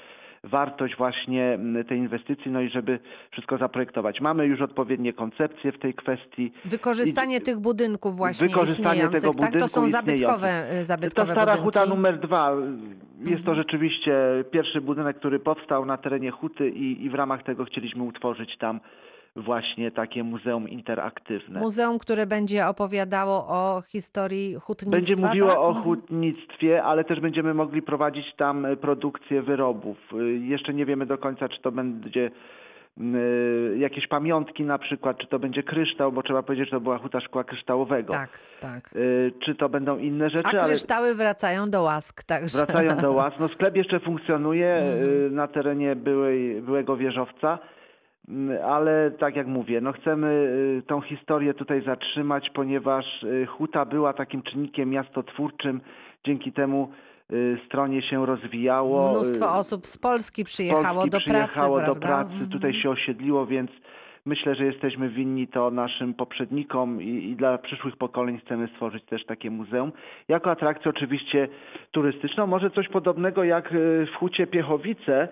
[SPEAKER 3] wartość właśnie tej inwestycji, no i żeby wszystko zaprojektować. Mamy już odpowiednie koncepcje w tej kwestii.
[SPEAKER 2] Wykorzystanie
[SPEAKER 3] I-
[SPEAKER 2] tych budynków właśnie
[SPEAKER 3] Wykorzystanie tego
[SPEAKER 2] tak? To
[SPEAKER 3] budynku
[SPEAKER 2] są zabytkowe, e, zabytkowe
[SPEAKER 3] Ta stara
[SPEAKER 2] budynki. Mhm.
[SPEAKER 3] huta numer dwa. Jest to rzeczywiście pierwszy budynek, który powstał na terenie huty i, i w ramach tego chcieliśmy utworzyć tam właśnie takie muzeum interaktywne.
[SPEAKER 2] Muzeum, które będzie opowiadało o historii hutnictwa.
[SPEAKER 3] Będzie mówiło
[SPEAKER 2] tak?
[SPEAKER 3] o hutnictwie, ale też będziemy mogli prowadzić tam e, produkcję wyrobów. Y, Jeszcze nie wiemy do końca, czy to będzie y, jakieś pamiątki na przykład, czy to będzie kryształ, bo trzeba powiedzieć, że to była huta szkła kryształowego.
[SPEAKER 2] Tak, tak.
[SPEAKER 3] Czy to będą inne
[SPEAKER 2] A
[SPEAKER 3] rzeczy, ale
[SPEAKER 2] kryształy wracają do łask, także.
[SPEAKER 3] wracają do łaz. No sklep jeszcze funkcjonuje y, *laughs* na terenie byłej, byłego wieżowca. Mm, Ale tak jak mówię, no chcemy y, tą historię tutaj zatrzymać, ponieważ y, huta była takim czynnikiem miastotwórczym. Dzięki temu y, stronie się rozwijało.
[SPEAKER 2] Mnóstwo osób z Polski przyjechało
[SPEAKER 3] Polski
[SPEAKER 2] do
[SPEAKER 3] przyjechało
[SPEAKER 2] pracy,
[SPEAKER 3] do
[SPEAKER 2] prawda?
[SPEAKER 3] pracy,
[SPEAKER 2] Mhm.
[SPEAKER 3] tutaj się osiedliło, więc myślę, że jesteśmy winni to naszym poprzednikom i, i dla przyszłych pokoleń chcemy stworzyć też takie muzeum. Jako atrakcję oczywiście turystyczną, może coś podobnego jak w Hucie Piechowice,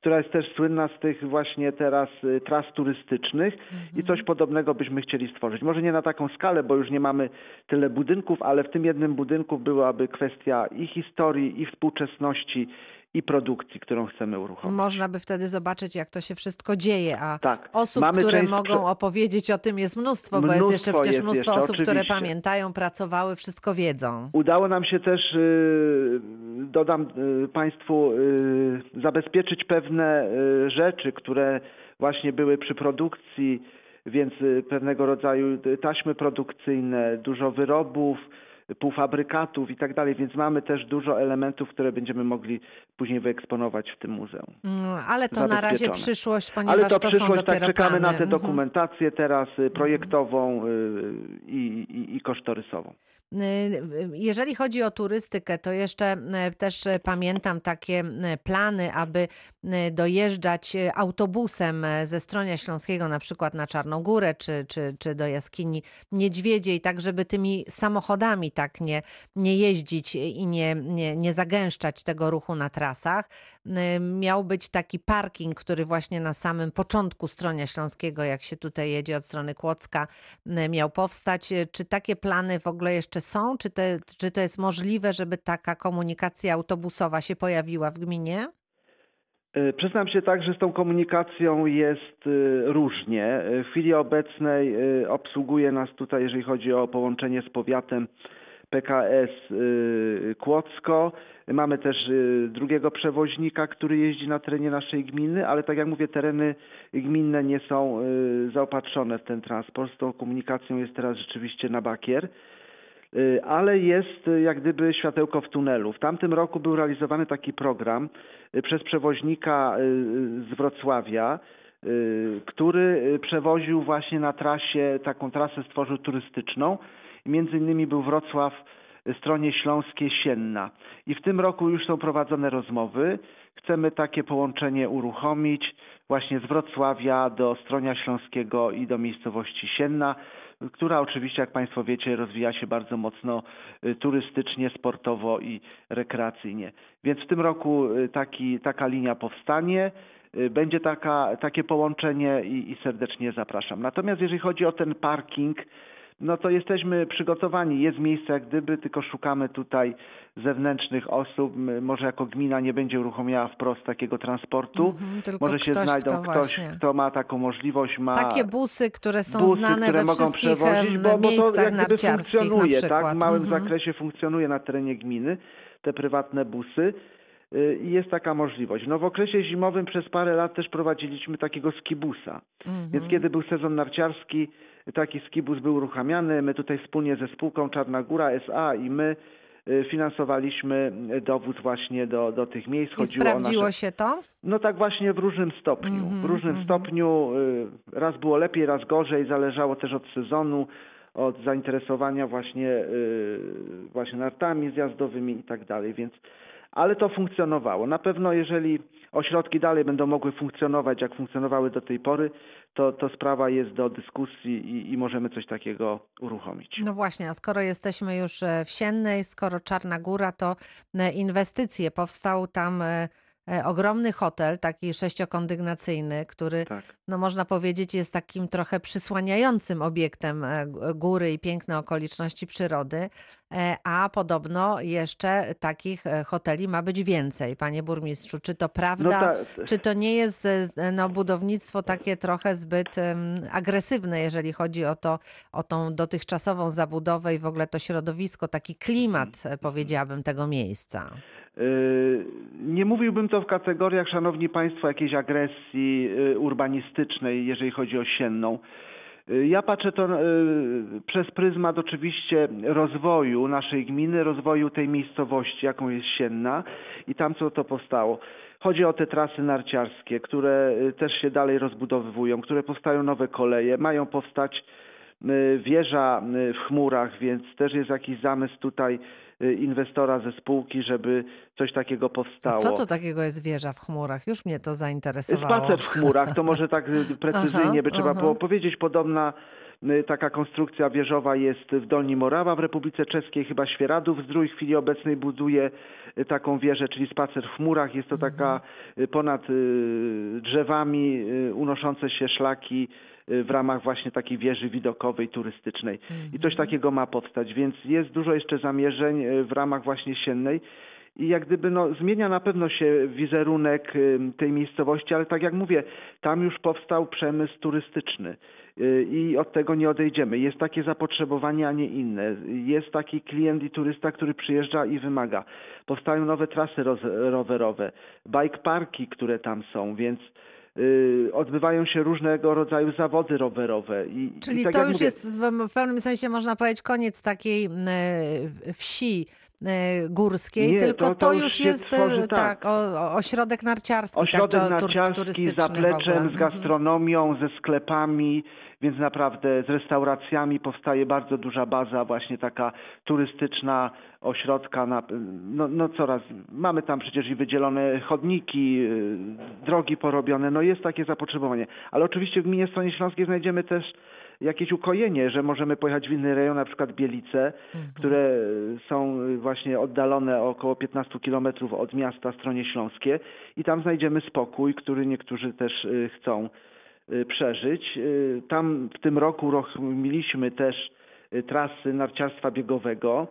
[SPEAKER 3] która jest też słynna z tych właśnie teraz y, tras turystycznych i coś podobnego byśmy chcieli stworzyć. Może nie na taką skalę, bo już nie mamy tyle budynków, ale w tym jednym budynku byłaby kwestia i historii, i współczesności, i produkcji, którą chcemy uruchomić.
[SPEAKER 2] Można by wtedy zobaczyć, jak to się wszystko dzieje, a
[SPEAKER 3] Tak.
[SPEAKER 2] osób,
[SPEAKER 3] Mamy
[SPEAKER 2] które
[SPEAKER 3] część
[SPEAKER 2] mogą opowiedzieć o tym jest mnóstwo, bo jest
[SPEAKER 3] Mnóstwo
[SPEAKER 2] jeszcze przecież
[SPEAKER 3] jest
[SPEAKER 2] mnóstwo
[SPEAKER 3] jeszcze,
[SPEAKER 2] osób, które
[SPEAKER 3] oczywiście.
[SPEAKER 2] pamiętają, pracowały, wszystko wiedzą.
[SPEAKER 3] Udało nam się też, y, dodam y, Państwu, y, zabezpieczyć pewne rzeczy, które właśnie były przy produkcji, więc pewnego rodzaju taśmy produkcyjne, dużo wyrobów, półfabrykatów i tak dalej, więc mamy też dużo elementów, które będziemy mogli później wyeksponować w tym muzeum.
[SPEAKER 2] Mm, Ale to na razie przyszłość, ponieważ
[SPEAKER 3] Ale to,
[SPEAKER 2] to,
[SPEAKER 3] przyszłość, tak czekamy
[SPEAKER 2] plany.
[SPEAKER 3] na tę
[SPEAKER 2] Mhm.
[SPEAKER 3] dokumentację teraz y, projektową y, i, i, i kosztorysową.
[SPEAKER 2] Y, Jeżeli chodzi o turystykę, to jeszcze y, też y, pamiętam takie y, plany, aby y, dojeżdżać y, autobusem y, ze Stronia Śląskiego na przykład na Czarną Górę czy, czy, czy do jaskini Niedźwiedziej, tak żeby tymi samochodami tak nie, nie jeździć i nie, nie, nie zagęszczać tego ruchu na trasach. Y, Miał być taki parking, który właśnie na samym początku Stronia Śląskiego, jak się tutaj jedzie od strony Kłodzka, y, miał powstać. Y, Czy takie plany w ogóle jeszcze są? Czy, te, czy to jest możliwe, żeby taka komunikacja autobusowa się pojawiła w gminie?
[SPEAKER 3] Przyznam się tak, że z tą komunikacją jest różnie. W chwili obecnej obsługuje nas tutaj, jeżeli chodzi o połączenie z powiatem, PKS y, Kłodzko. Mamy też y, drugiego przewoźnika, który jeździ na terenie naszej gminy, ale tak jak mówię, tereny gminne nie są y, zaopatrzone w ten transport. Z tą komunikacją jest teraz rzeczywiście na bakier. Ale jest jak gdyby światełko w tunelu. W tamtym roku był realizowany taki program przez przewoźnika z Wrocławia, który przewoził właśnie na trasie, taką trasę stworzył turystyczną. Między innymi był Wrocław, y, stronie śląskie Sienna. I w tym roku już są prowadzone rozmowy. Chcemy takie połączenie uruchomić właśnie z Wrocławia do Stronia Śląskiego i do miejscowości Sienna która oczywiście, jak Państwo wiecie, rozwija się bardzo mocno y, turystycznie, sportowo i rekreacyjnie. Więc w tym roku y, taki, taka linia powstanie. Będzie taka, takie połączenie i, i serdecznie zapraszam. Natomiast jeżeli chodzi o ten parking, no to jesteśmy przygotowani. Jest miejsce jak gdyby, tylko szukamy tutaj zewnętrznych osób. Może jako gmina nie będzie uruchomiała wprost takiego transportu.
[SPEAKER 2] Mhm, tylko
[SPEAKER 3] Może się
[SPEAKER 2] ktoś,
[SPEAKER 3] znajdą
[SPEAKER 2] kto
[SPEAKER 3] ktoś,
[SPEAKER 2] właśnie-
[SPEAKER 3] kto ma taką możliwość, ma
[SPEAKER 2] Takie busy, które są
[SPEAKER 3] busy,
[SPEAKER 2] znane
[SPEAKER 3] które
[SPEAKER 2] we
[SPEAKER 3] mogą przewozić, bo, bo to jak gdyby funkcjonuje, tak? W małym
[SPEAKER 2] Mhm.
[SPEAKER 3] zakresie funkcjonuje na terenie gminy te prywatne busy y, i jest taka możliwość. No w okresie zimowym przez parę lat też prowadziliśmy takiego skibusa.
[SPEAKER 2] Mhm.
[SPEAKER 3] Więc kiedy był sezon narciarski, taki skibus był uruchamiany. My tutaj wspólnie ze spółką Czarna Góra S.A. i my y, finansowaliśmy dowóz właśnie do, do tych miejsc.
[SPEAKER 2] I sprawdziło
[SPEAKER 3] nasze...
[SPEAKER 2] się to?
[SPEAKER 3] No tak właśnie w różnym stopniu.
[SPEAKER 2] Mhm,
[SPEAKER 3] w różnym
[SPEAKER 2] mhm.
[SPEAKER 3] stopniu y, raz było lepiej, raz gorzej, zależało też od sezonu, od zainteresowania właśnie, y, właśnie nartami zjazdowymi i tak dalej, więc ale to funkcjonowało. Na pewno jeżeli ośrodki dalej będą mogły funkcjonować, jak funkcjonowały do tej pory, to, to sprawa jest do dyskusji i, i możemy coś takiego uruchomić.
[SPEAKER 2] No właśnie, a skoro jesteśmy już e, w Siennej, skoro Czarna Góra, to e, inwestycje. Powstał tam e, ogromny hotel, taki sześciokondygnacyjny, który,
[SPEAKER 3] Tak.
[SPEAKER 2] no można powiedzieć, jest takim trochę przysłaniającym obiektem e, góry i piękne okoliczności przyrody. E, A podobno jeszcze takich e, hoteli ma być więcej, panie burmistrzu. Czy to prawda?
[SPEAKER 3] No ta,
[SPEAKER 2] Czy to nie jest e, no, budownictwo takie trochę zbyt em, agresywne, jeżeli chodzi o, to, o tą dotychczasową zabudowę i w ogóle to środowisko, taki klimat, e, powiedziałabym, tego miejsca?
[SPEAKER 3] Yy, Nie mówiłbym to w kategoriach, szanowni państwo, jakiejś agresji yy, urbanistycznej, jeżeli chodzi o sienną. Yy, Ja patrzę to przez pryzmat oczywiście rozwoju naszej gminy, rozwoju tej miejscowości, jaką jest Sienna i tam co to powstało. Chodzi o te trasy narciarskie, które też się dalej rozbudowywują, które powstają nowe koleje, mają powstać wieża w chmurach, więc też jest jakiś zamysł tutaj inwestora ze spółki, żeby coś takiego powstało.
[SPEAKER 2] co to takiego jest wieża w chmurach? Już mnie to zainteresowało.
[SPEAKER 3] Spacer w chmurach, to może tak y, *laughs* precyzyjnie by trzeba było powiedzieć. Podobna y, taka konstrukcja wieżowa jest w Dolni Morawa w Republice Czeskiej, chyba Świeradów Zdrój w chwili obecnej buduje y, taką wieżę, czyli spacer w chmurach. Jest to
[SPEAKER 2] Mhm.
[SPEAKER 3] taka y, ponad y, drzewami y, unoszące się szlaki y, w ramach właśnie takiej wieży widokowej, turystycznej. I coś takiego ma powstać, więc jest dużo jeszcze zamierzeń y, w ramach właśnie siennej. I jak gdyby no, zmienia na pewno się wizerunek tej miejscowości, ale tak jak mówię, tam już powstał przemysł turystyczny y, i od tego nie odejdziemy. Jest takie zapotrzebowanie, a nie inne. Jest taki klient i turysta, który przyjeżdża i wymaga. Powstają nowe trasy rowerowe, bike parki, które tam są, więc y, odbywają się różnego rodzaju zawody rowerowe. I,
[SPEAKER 2] Czyli
[SPEAKER 3] i tak
[SPEAKER 2] to już
[SPEAKER 3] mówię,
[SPEAKER 2] jest w pewnym sensie, można powiedzieć, koniec takiej e, wsi e, górskiej,
[SPEAKER 3] Nie,
[SPEAKER 2] tylko to,
[SPEAKER 3] to- to
[SPEAKER 2] już jest
[SPEAKER 3] tworzy
[SPEAKER 2] tak,
[SPEAKER 3] tak.
[SPEAKER 2] o, ośrodek narciarski.
[SPEAKER 3] Ośrodek
[SPEAKER 2] tak, to tur-
[SPEAKER 3] narciarski z zapleczem, z gastronomią, ze sklepami, więc naprawdę z restauracjami powstaje bardzo duża baza właśnie taka turystyczna ośrodka. Na, no, no coraz, mamy tam przecież i wydzielone chodniki, y, drogi porobione, no jest takie zapotrzebowanie. Ale oczywiście w gminie Stronie Śląskiej znajdziemy też jakieś ukojenie, że możemy pojechać w inny rejon, na przykład Bielice, które są właśnie oddalone około 15 kilometrów od miasta Stronie Śląskie i tam znajdziemy spokój, który niektórzy też y, chcą y, przeżyć. Tam w tym roku uruchomiliśmy też trasy narciarstwa biegowego.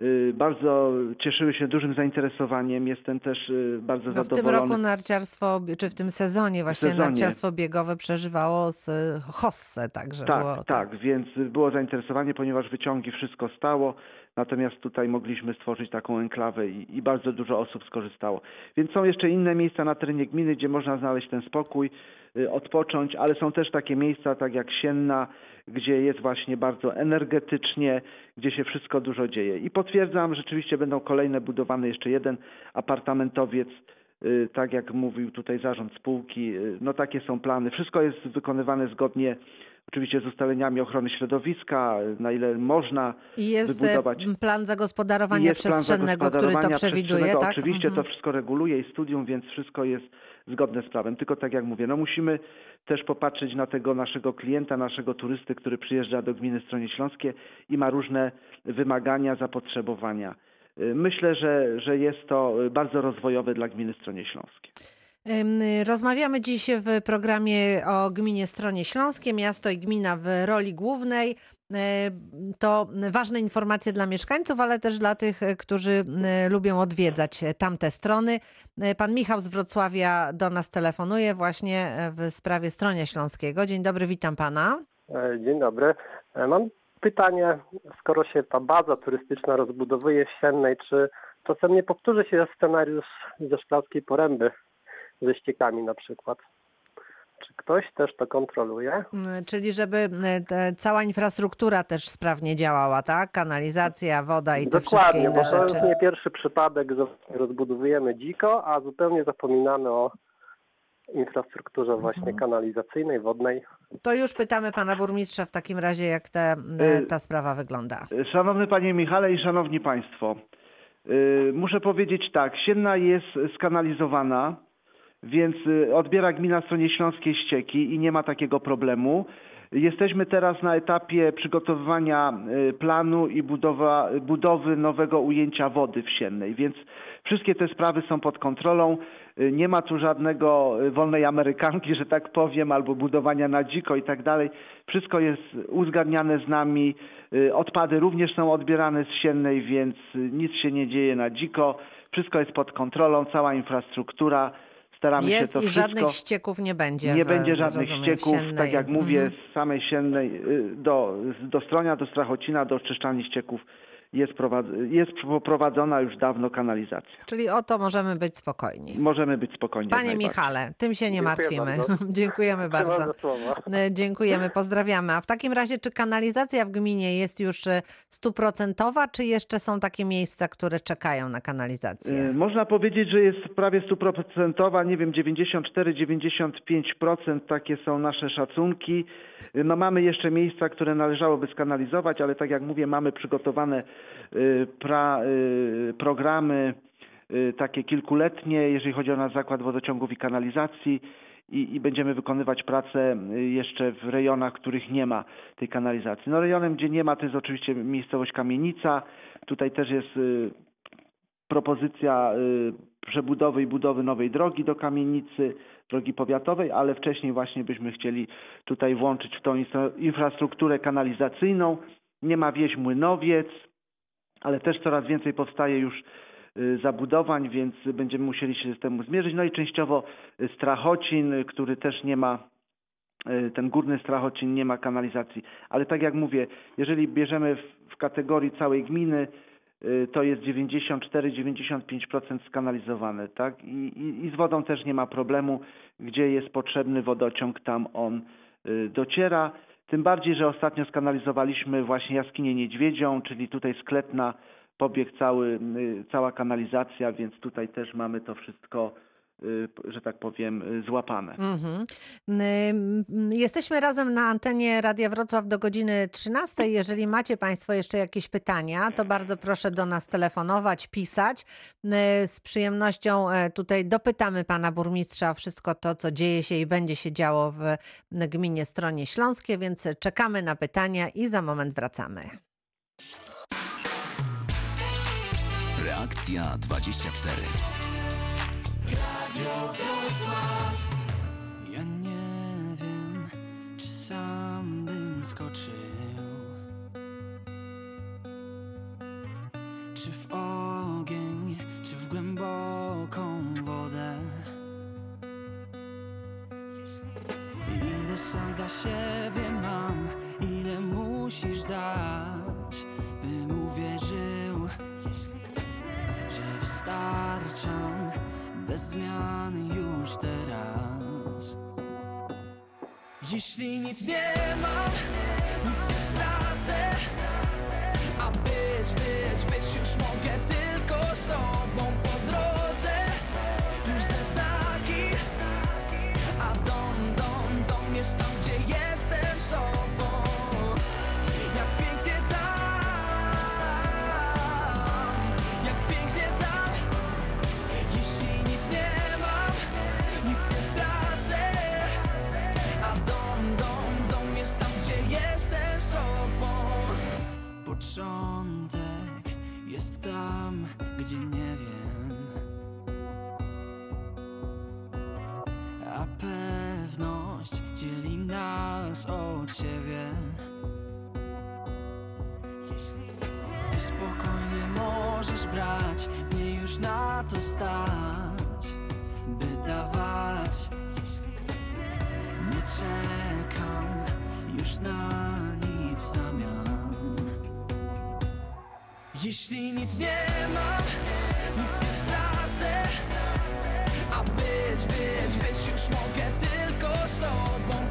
[SPEAKER 3] Y, bardzo cieszyły się dużym zainteresowaniem. Jestem też y, bardzo
[SPEAKER 2] No w tym
[SPEAKER 3] zadowolony.
[SPEAKER 2] roku narciarstwo, czy w tym sezonie właśnie
[SPEAKER 3] sezonie.
[SPEAKER 2] narciarstwo biegowe przeżywało z Hosse, także
[SPEAKER 3] Tak,
[SPEAKER 2] było
[SPEAKER 3] tak, więc było zainteresowanie, ponieważ wyciągi wszystko stało, natomiast tutaj mogliśmy stworzyć taką enklawę i, i bardzo dużo osób skorzystało. Więc są jeszcze inne miejsca na terenie gminy, gdzie można znaleźć ten spokój, y, odpocząć, ale są też takie miejsca, tak jak Sienna, gdzie jest właśnie bardzo energetycznie, gdzie się wszystko dużo dzieje. I potwierdzam, rzeczywiście będą kolejne budowane jeszcze jeden apartamentowiec, y, tak jak mówił tutaj zarząd spółki, y, no takie są plany. Wszystko jest wykonywane zgodnie oczywiście z ustaleniami ochrony środowiska, na ile można
[SPEAKER 2] I jest e,
[SPEAKER 3] wybudować.
[SPEAKER 2] plan zagospodarowania
[SPEAKER 3] jest plan
[SPEAKER 2] przestrzennego, który to
[SPEAKER 3] zagospodarowania
[SPEAKER 2] przewiduje,
[SPEAKER 3] przestrzennego.
[SPEAKER 2] tak?
[SPEAKER 3] Oczywiście
[SPEAKER 2] Mhm.
[SPEAKER 3] to wszystko reguluje i studium, więc wszystko jest zgodne z prawem. Tylko tak jak mówię, no musimy też popatrzeć na tego naszego klienta, naszego turysty, który przyjeżdża do gminy Stronie Śląskie i ma różne wymagania, zapotrzebowania. Y, Myślę, że, że jest to bardzo rozwojowe dla gminy Stronie Śląskie.
[SPEAKER 2] Rozmawiamy dziś w programie o gminie Stronie Śląskie, miasto i gmina w roli głównej. E, To ważne informacje dla mieszkańców, ale też dla tych, którzy e, lubią odwiedzać tamte strony. E, Pan Michał z Wrocławia do nas telefonuje właśnie w sprawie Stronia Śląskiego. Dzień dobry, witam pana.
[SPEAKER 6] Dzień dobry. Mam pytanie, skoro się ta baza turystyczna rozbudowuje w Siennej, czy czasem nie powtórzy się scenariusz ze Szklarskiej Poręby ze ściekami na przykład? Czy ktoś też to kontroluje?
[SPEAKER 2] Mm, Czyli żeby te, cała infrastruktura też sprawnie działała, tak? Kanalizacja, woda i te wszystkie
[SPEAKER 6] Dokładnie,
[SPEAKER 2] inne
[SPEAKER 6] bo to
[SPEAKER 2] rzeczy.
[SPEAKER 6] jest nie pierwszy przypadek, że rozbudowujemy dziko, a zupełnie zapominamy o infrastrukturze właśnie
[SPEAKER 2] Mhm.
[SPEAKER 6] kanalizacyjnej, wodnej.
[SPEAKER 2] To już pytamy pana burmistrza w takim razie, jak te,
[SPEAKER 3] Y-
[SPEAKER 2] ta sprawa wygląda.
[SPEAKER 3] Szanowny Panie Michale i Szanowni Państwo, yy, muszę powiedzieć tak, Sienna jest skanalizowana, więc y, odbiera gmina stronie śląskiej ścieki i nie ma takiego problemu. Jesteśmy teraz na etapie przygotowywania y, planu i budowa, budowy nowego ujęcia wody w Siennej, więc wszystkie te sprawy są pod kontrolą. Y, Nie ma tu żadnego wolnej amerykanki, że tak powiem, albo budowania na dziko i tak dalej. Wszystko jest uzgadniane z nami. Odpady również są odbierane z Siennej, więc nic się nie dzieje na dziko. Wszystko jest pod kontrolą, cała infrastruktura. Staramy
[SPEAKER 2] Jest
[SPEAKER 3] się to
[SPEAKER 2] i
[SPEAKER 3] wszystko.
[SPEAKER 2] żadnych ścieków nie będzie.
[SPEAKER 3] Nie
[SPEAKER 2] w-
[SPEAKER 3] będzie żadnych
[SPEAKER 2] rozumiem,
[SPEAKER 3] ścieków,
[SPEAKER 2] Siennej.
[SPEAKER 3] tak jak mówię,
[SPEAKER 2] Mhm.
[SPEAKER 3] z samej Siennej y, do, do Stronia, do Strachocina, do oczyszczalni ścieków jest, jest poprowadzona już dawno kanalizacja.
[SPEAKER 2] Czyli o to możemy być spokojni.
[SPEAKER 3] Możemy być spokojni.
[SPEAKER 2] Panie. Michale, tym się nie
[SPEAKER 6] Dziękuję
[SPEAKER 2] martwimy.
[SPEAKER 6] bardzo. *laughs*
[SPEAKER 2] Dziękujemy bardzo. E, Dziękujemy, pozdrawiamy. A w takim razie, czy kanalizacja w gminie jest już e, stuprocentowa, czy jeszcze są takie miejsca, które czekają na kanalizację?
[SPEAKER 3] Y, Można powiedzieć, że jest prawie stuprocentowa, nie wiem, 94-95% takie są nasze szacunki. No mamy jeszcze miejsca, które należałoby skanalizować, ale tak jak mówię, mamy przygotowane y, pra, y, programy y, takie kilkuletnie, jeżeli chodzi o nasz zakład wodociągów i kanalizacji. I, I będziemy wykonywać pracę jeszcze w rejonach, w których nie ma tej kanalizacji. No rejonem, gdzie nie ma, to jest oczywiście miejscowość Kamienica. Tutaj też jest propozycja przebudowy i budowy nowej drogi do kamienicy, drogi powiatowej, ale wcześniej właśnie byśmy chcieli tutaj włączyć w tą infra- infrastrukturę kanalizacyjną. Nie ma wieś Młynowiec, ale też coraz więcej powstaje już y, zabudowań, więc będziemy musieli się z temu zmierzyć. No i częściowo y, Strachocin, który też nie ma y, ten górny Strachocin nie ma kanalizacji. Ale tak jak mówię, jeżeli bierzemy w, w kategorii całej gminy, to jest 94-95% skanalizowane, tak? I, i, I z wodą też nie ma problemu, gdzie jest potrzebny wodociąg, tam on y, dociera. Tym bardziej, że ostatnio skanalizowaliśmy właśnie jaskinię Niedźwiedzią, czyli tutaj sklepna pobieg cały, y, cała kanalizacja, więc tutaj też mamy to wszystko, y, że tak powiem, y, złapane.
[SPEAKER 2] Mhm. Jesteśmy razem na antenie Radia Wrocław do godziny 13. Jeżeli macie Państwo jeszcze jakieś pytania, to bardzo proszę do nas telefonować, pisać. Y, Z przyjemnością tutaj dopytamy Pana Burmistrza o wszystko to, co dzieje się i będzie się działo w gminie Stronie Śląskie, więc czekamy na pytania i za moment wracamy.
[SPEAKER 1] Reakcja 24.
[SPEAKER 7] Ja nie wiem, czy sam bym skoczył, czy w ogień, czy w głęboką wodę. Ile sam dla siebie mam, ile musisz dać, bym uwierzył, że wystarczam bez zmian już teraz. Jeśli nic nie mam, nic nie stracę, a być, być, być już mogę tylko sobą Początek jest tam, gdzie nie wiem. A pewność dzieli nas od siebie. Ty spokojnie możesz brać, mnie już na to stać, by dawać. Nie czekam już na Jeśli nic nie mam, nic nie stracę, a być, być, być już mogę tylko sobą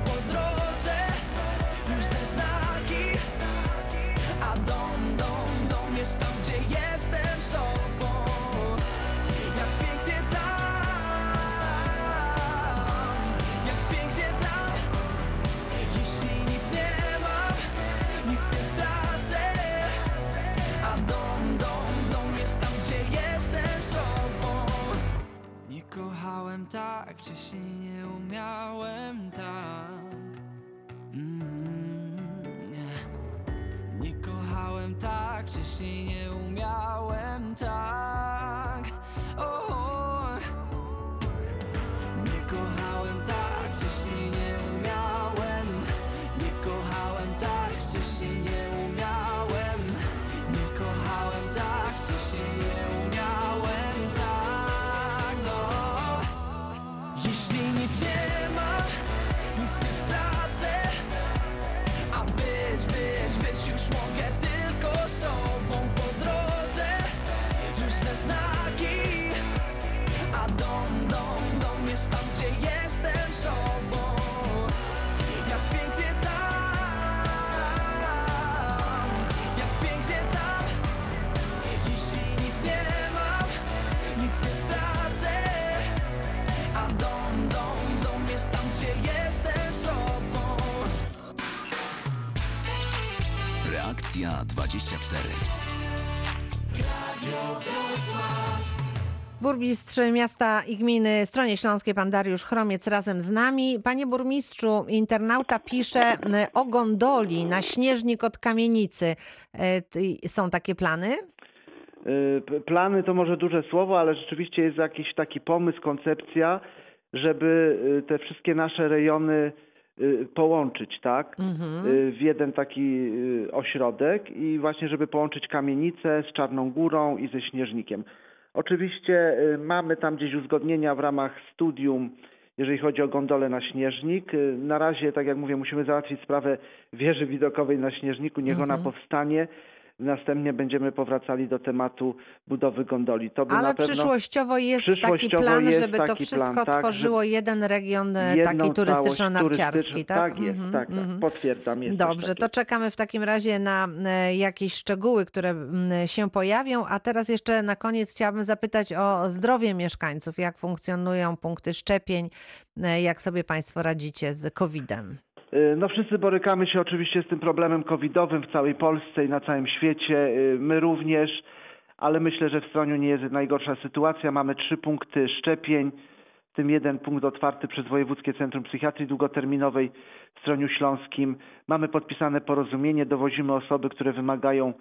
[SPEAKER 7] kochałem tak, wcześniej nie umiałem tak. Mm, nie. Nie kochałem tak, wcześniej nie umiałem tak.
[SPEAKER 1] Reakcja 24.
[SPEAKER 2] Burmistrz miasta i gminy Stronie Śląskiej, pan Dariusz Chromiec razem z nami. Panie burmistrzu, internauta pisze m, o gondoli na śnieżnik od kamienicy. Ty- Są takie plany?
[SPEAKER 3] Y, Plany to może duże słowo, ale rzeczywiście jest jakiś taki pomysł, koncepcja, żeby y, te wszystkie nasze rejony y, połączyć, tak? Y, W jeden taki y, ośrodek i właśnie, żeby połączyć kamienicę z Czarną Górą i ze Śnieżnikiem. Oczywiście y, mamy tam gdzieś uzgodnienia w ramach studium, jeżeli chodzi o gondolę na Śnieżnik. Y, Na razie, tak jak mówię, musimy załatwić sprawę wieży widokowej na Śnieżniku, niech ona powstanie. Następnie będziemy powracali do tematu budowy gondoli. To by
[SPEAKER 2] Ale
[SPEAKER 3] na pewno
[SPEAKER 2] przyszłościowo jest taki
[SPEAKER 3] przyszłościowo
[SPEAKER 2] plan,
[SPEAKER 3] jest
[SPEAKER 2] żeby to
[SPEAKER 3] taki
[SPEAKER 2] wszystko
[SPEAKER 3] plan, tak,
[SPEAKER 2] tworzyło jeden region e, taki turystyczno-narciarski, tak?
[SPEAKER 3] Tak jest,
[SPEAKER 2] Mhm,
[SPEAKER 3] tak, tak.
[SPEAKER 2] mhm.
[SPEAKER 3] Potwierdzam. Jest coś
[SPEAKER 2] Dobrze, to czekamy w takim razie na e, jakieś szczegóły, które mm, się pojawią. A teraz jeszcze na koniec chciałabym zapytać o zdrowie mieszkańców. Jak funkcjonują punkty szczepień? E, Jak sobie Państwo radzicie z COVID-em?
[SPEAKER 3] Y, No wszyscy borykamy się oczywiście z tym problemem covidowym w całej Polsce i na całym świecie. Y, My również, ale myślę, że w Stroniu nie jest najgorsza sytuacja. Mamy trzy punkty szczepień, w tym jeden punkt otwarty przez Wojewódzkie Centrum Psychiatrii Długoterminowej w Stroniu Śląskim. Mamy podpisane porozumienie, dowozimy osoby, które wymagają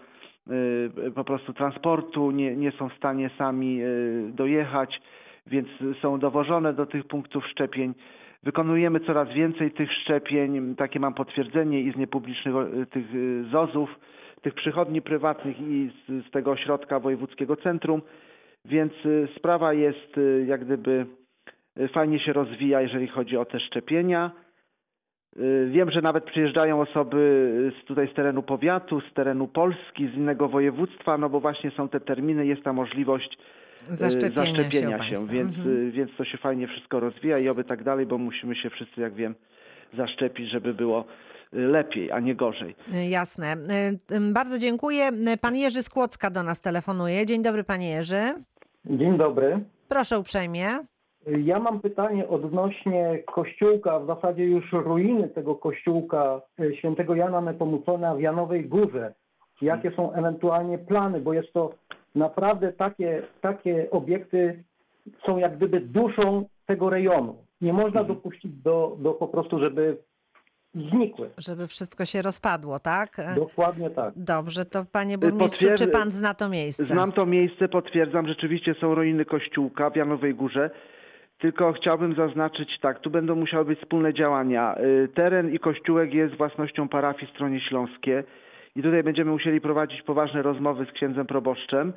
[SPEAKER 3] y, po prostu transportu, nie, nie są w stanie sami dojechać, więc są dowożone do tych punktów szczepień. Wykonujemy coraz więcej tych szczepień, takie mam potwierdzenie i z niepublicznych o- tych y, ZOZ-ów, tych przychodni prywatnych i z, z tego ośrodka wojewódzkiego centrum, więc y, sprawa jest jak gdyby fajnie się rozwija, jeżeli chodzi o te szczepienia. Wiem, że nawet przyjeżdżają osoby z tutaj z terenu powiatu, z terenu Polski, z innego województwa, no bo właśnie są te terminy, jest ta możliwość
[SPEAKER 2] Zaszczepienia,
[SPEAKER 3] zaszczepienia
[SPEAKER 2] się,
[SPEAKER 3] się, więc,
[SPEAKER 2] Mhm.
[SPEAKER 3] y, więc to się fajnie wszystko rozwija i oby tak dalej, bo musimy się wszyscy, jak wiem, zaszczepić, żeby było y, lepiej, a nie gorzej.
[SPEAKER 2] Y, Jasne. Y, Bardzo dziękuję. Y, Pan Jerzy Skłocka do nas telefonuje. Dzień dobry, panie Jerzy.
[SPEAKER 8] Dzień dobry.
[SPEAKER 2] Proszę uprzejmie.
[SPEAKER 8] Ja mam pytanie odnośnie kościółka, w zasadzie już ruiny tego kościółka świętego Jana Nepomucona w Janowej Górze. Jakie są ewentualnie plany, bo jest to naprawdę takie, takie obiekty są jak gdyby duszą tego rejonu. Nie można dopuścić do, do po prostu, żeby znikły.
[SPEAKER 2] Żeby wszystko się rozpadło, tak?
[SPEAKER 8] Dokładnie tak.
[SPEAKER 2] Dobrze, to panie burmistrzu,
[SPEAKER 3] potwierd-
[SPEAKER 2] czy pan zna to miejsce?
[SPEAKER 3] Znam to miejsce, potwierdzam, rzeczywiście są ruiny kościółka w Janowej Górze. Tylko chciałbym zaznaczyć tak, tu będą musiały być wspólne działania. Y, Teren i kościółek jest własnością parafii Stronie Śląskie i tutaj będziemy musieli prowadzić poważne rozmowy z księdzem proboszczem,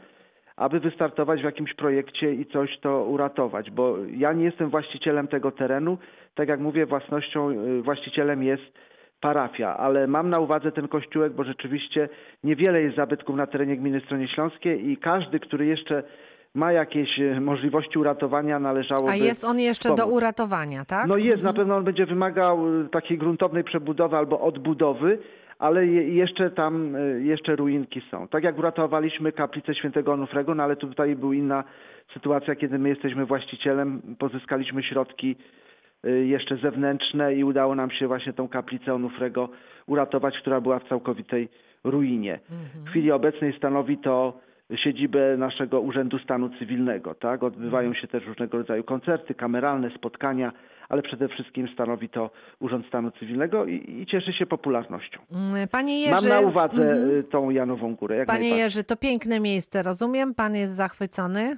[SPEAKER 3] aby wystartować w jakimś projekcie i coś to uratować, bo ja nie jestem właścicielem tego terenu. Tak jak mówię, własnością, y, właścicielem jest parafia, ale mam na uwadze ten kościółek, bo rzeczywiście niewiele jest zabytków na terenie gminy Stronie Śląskiej i każdy, który jeszcze ma jakieś e, możliwości uratowania, należałoby
[SPEAKER 2] A jest on jeszcze do
[SPEAKER 3] pomóc.
[SPEAKER 2] uratowania, tak?
[SPEAKER 3] No jest, na pewno on będzie wymagał e, takiej gruntownej przebudowy albo odbudowy, ale je, jeszcze tam, e, jeszcze ruinki są. Tak jak uratowaliśmy kaplicę świętego Onufrego, no ale tutaj była inna sytuacja, kiedy my jesteśmy właścicielem, pozyskaliśmy środki e, jeszcze zewnętrzne i udało nam się właśnie tą kaplicę Onufrego uratować, która była w całkowitej ruinie. W chwili obecnej stanowi to siedzibę naszego Urzędu Stanu Cywilnego. Tak? Odbywają się też różnego rodzaju koncerty, kameralne, spotkania, ale przede wszystkim stanowi to Urząd Stanu Cywilnego i, i cieszy się popularnością.
[SPEAKER 2] Mm, Panie Jerzy,
[SPEAKER 3] Mam na uwadze
[SPEAKER 2] Mhm.
[SPEAKER 3] y, tą Janową Górę.
[SPEAKER 2] Panie. Jerzy, to piękne miejsce, rozumiem? Pan jest zachwycony?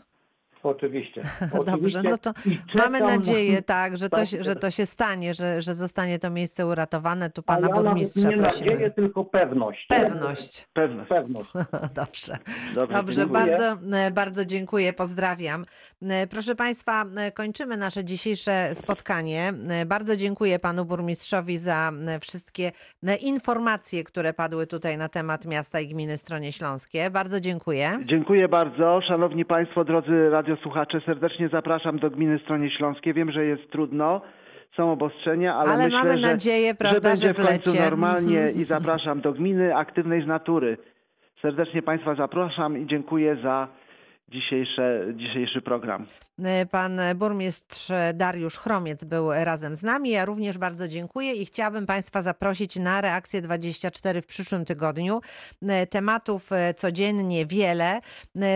[SPEAKER 8] Oczywiście. *laughs*
[SPEAKER 2] Dobrze,
[SPEAKER 8] Oczywiście.
[SPEAKER 2] no to mamy
[SPEAKER 8] czekam na-
[SPEAKER 2] nadzieję, *laughs* tak, że to, się- że to się stanie, że, że zostanie to miejsce uratowane. Tu pana
[SPEAKER 8] ja
[SPEAKER 2] burmistrza
[SPEAKER 8] nie
[SPEAKER 2] prosimy.
[SPEAKER 8] nadzieję, tylko pewność.
[SPEAKER 2] Pewność.
[SPEAKER 3] Pewność.
[SPEAKER 8] Pewność. *laughs*
[SPEAKER 2] Dobrze.
[SPEAKER 3] Dobrze,
[SPEAKER 2] Dobrze, bardzo, e, bardzo dziękuję, pozdrawiam. E, Proszę Państwa, e, kończymy nasze dzisiejsze spotkanie. Bardzo dziękuję Panu Burmistrzowi za wszystkie informacje, które padły tutaj na temat miasta i gminy Stronie Śląskie. Bardzo dziękuję.
[SPEAKER 3] Dziękuję bardzo. Szanowni Państwo, drodzy radiosłuchacze, serdecznie zapraszam do gminy Stronie Śląskiej. Wiem, że jest trudno, są obostrzenia, ale,
[SPEAKER 2] Ale
[SPEAKER 3] myślę,
[SPEAKER 2] mamy
[SPEAKER 3] że,
[SPEAKER 2] nadzieję, prawda,
[SPEAKER 3] że będzie
[SPEAKER 2] że
[SPEAKER 3] w końcu
[SPEAKER 2] wlecie.
[SPEAKER 3] normalnie *laughs* i zapraszam do gminy aktywnej z natury. Serdecznie Państwa zapraszam i dziękuję za dzisiejsze, dzisiejszy program.
[SPEAKER 2] E, Pan burmistrz Dariusz Chromiec był razem z nami. Ja również bardzo dziękuję i chciałabym Państwa zaprosić na reakcję 24 w przyszłym tygodniu. E, Tematów e, codziennie wiele.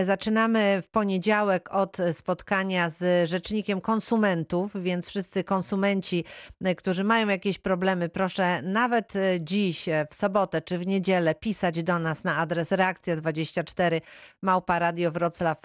[SPEAKER 2] Zaczynamy w poniedziałek od spotkania z rzecznikiem konsumentów, więc wszyscy konsumenci, którzy mają jakieś problemy, proszę nawet dziś, w sobotę czy w niedzielę pisać do nas na adres reakcja24 małparadiowroclaw.pl, przedstawiać swoje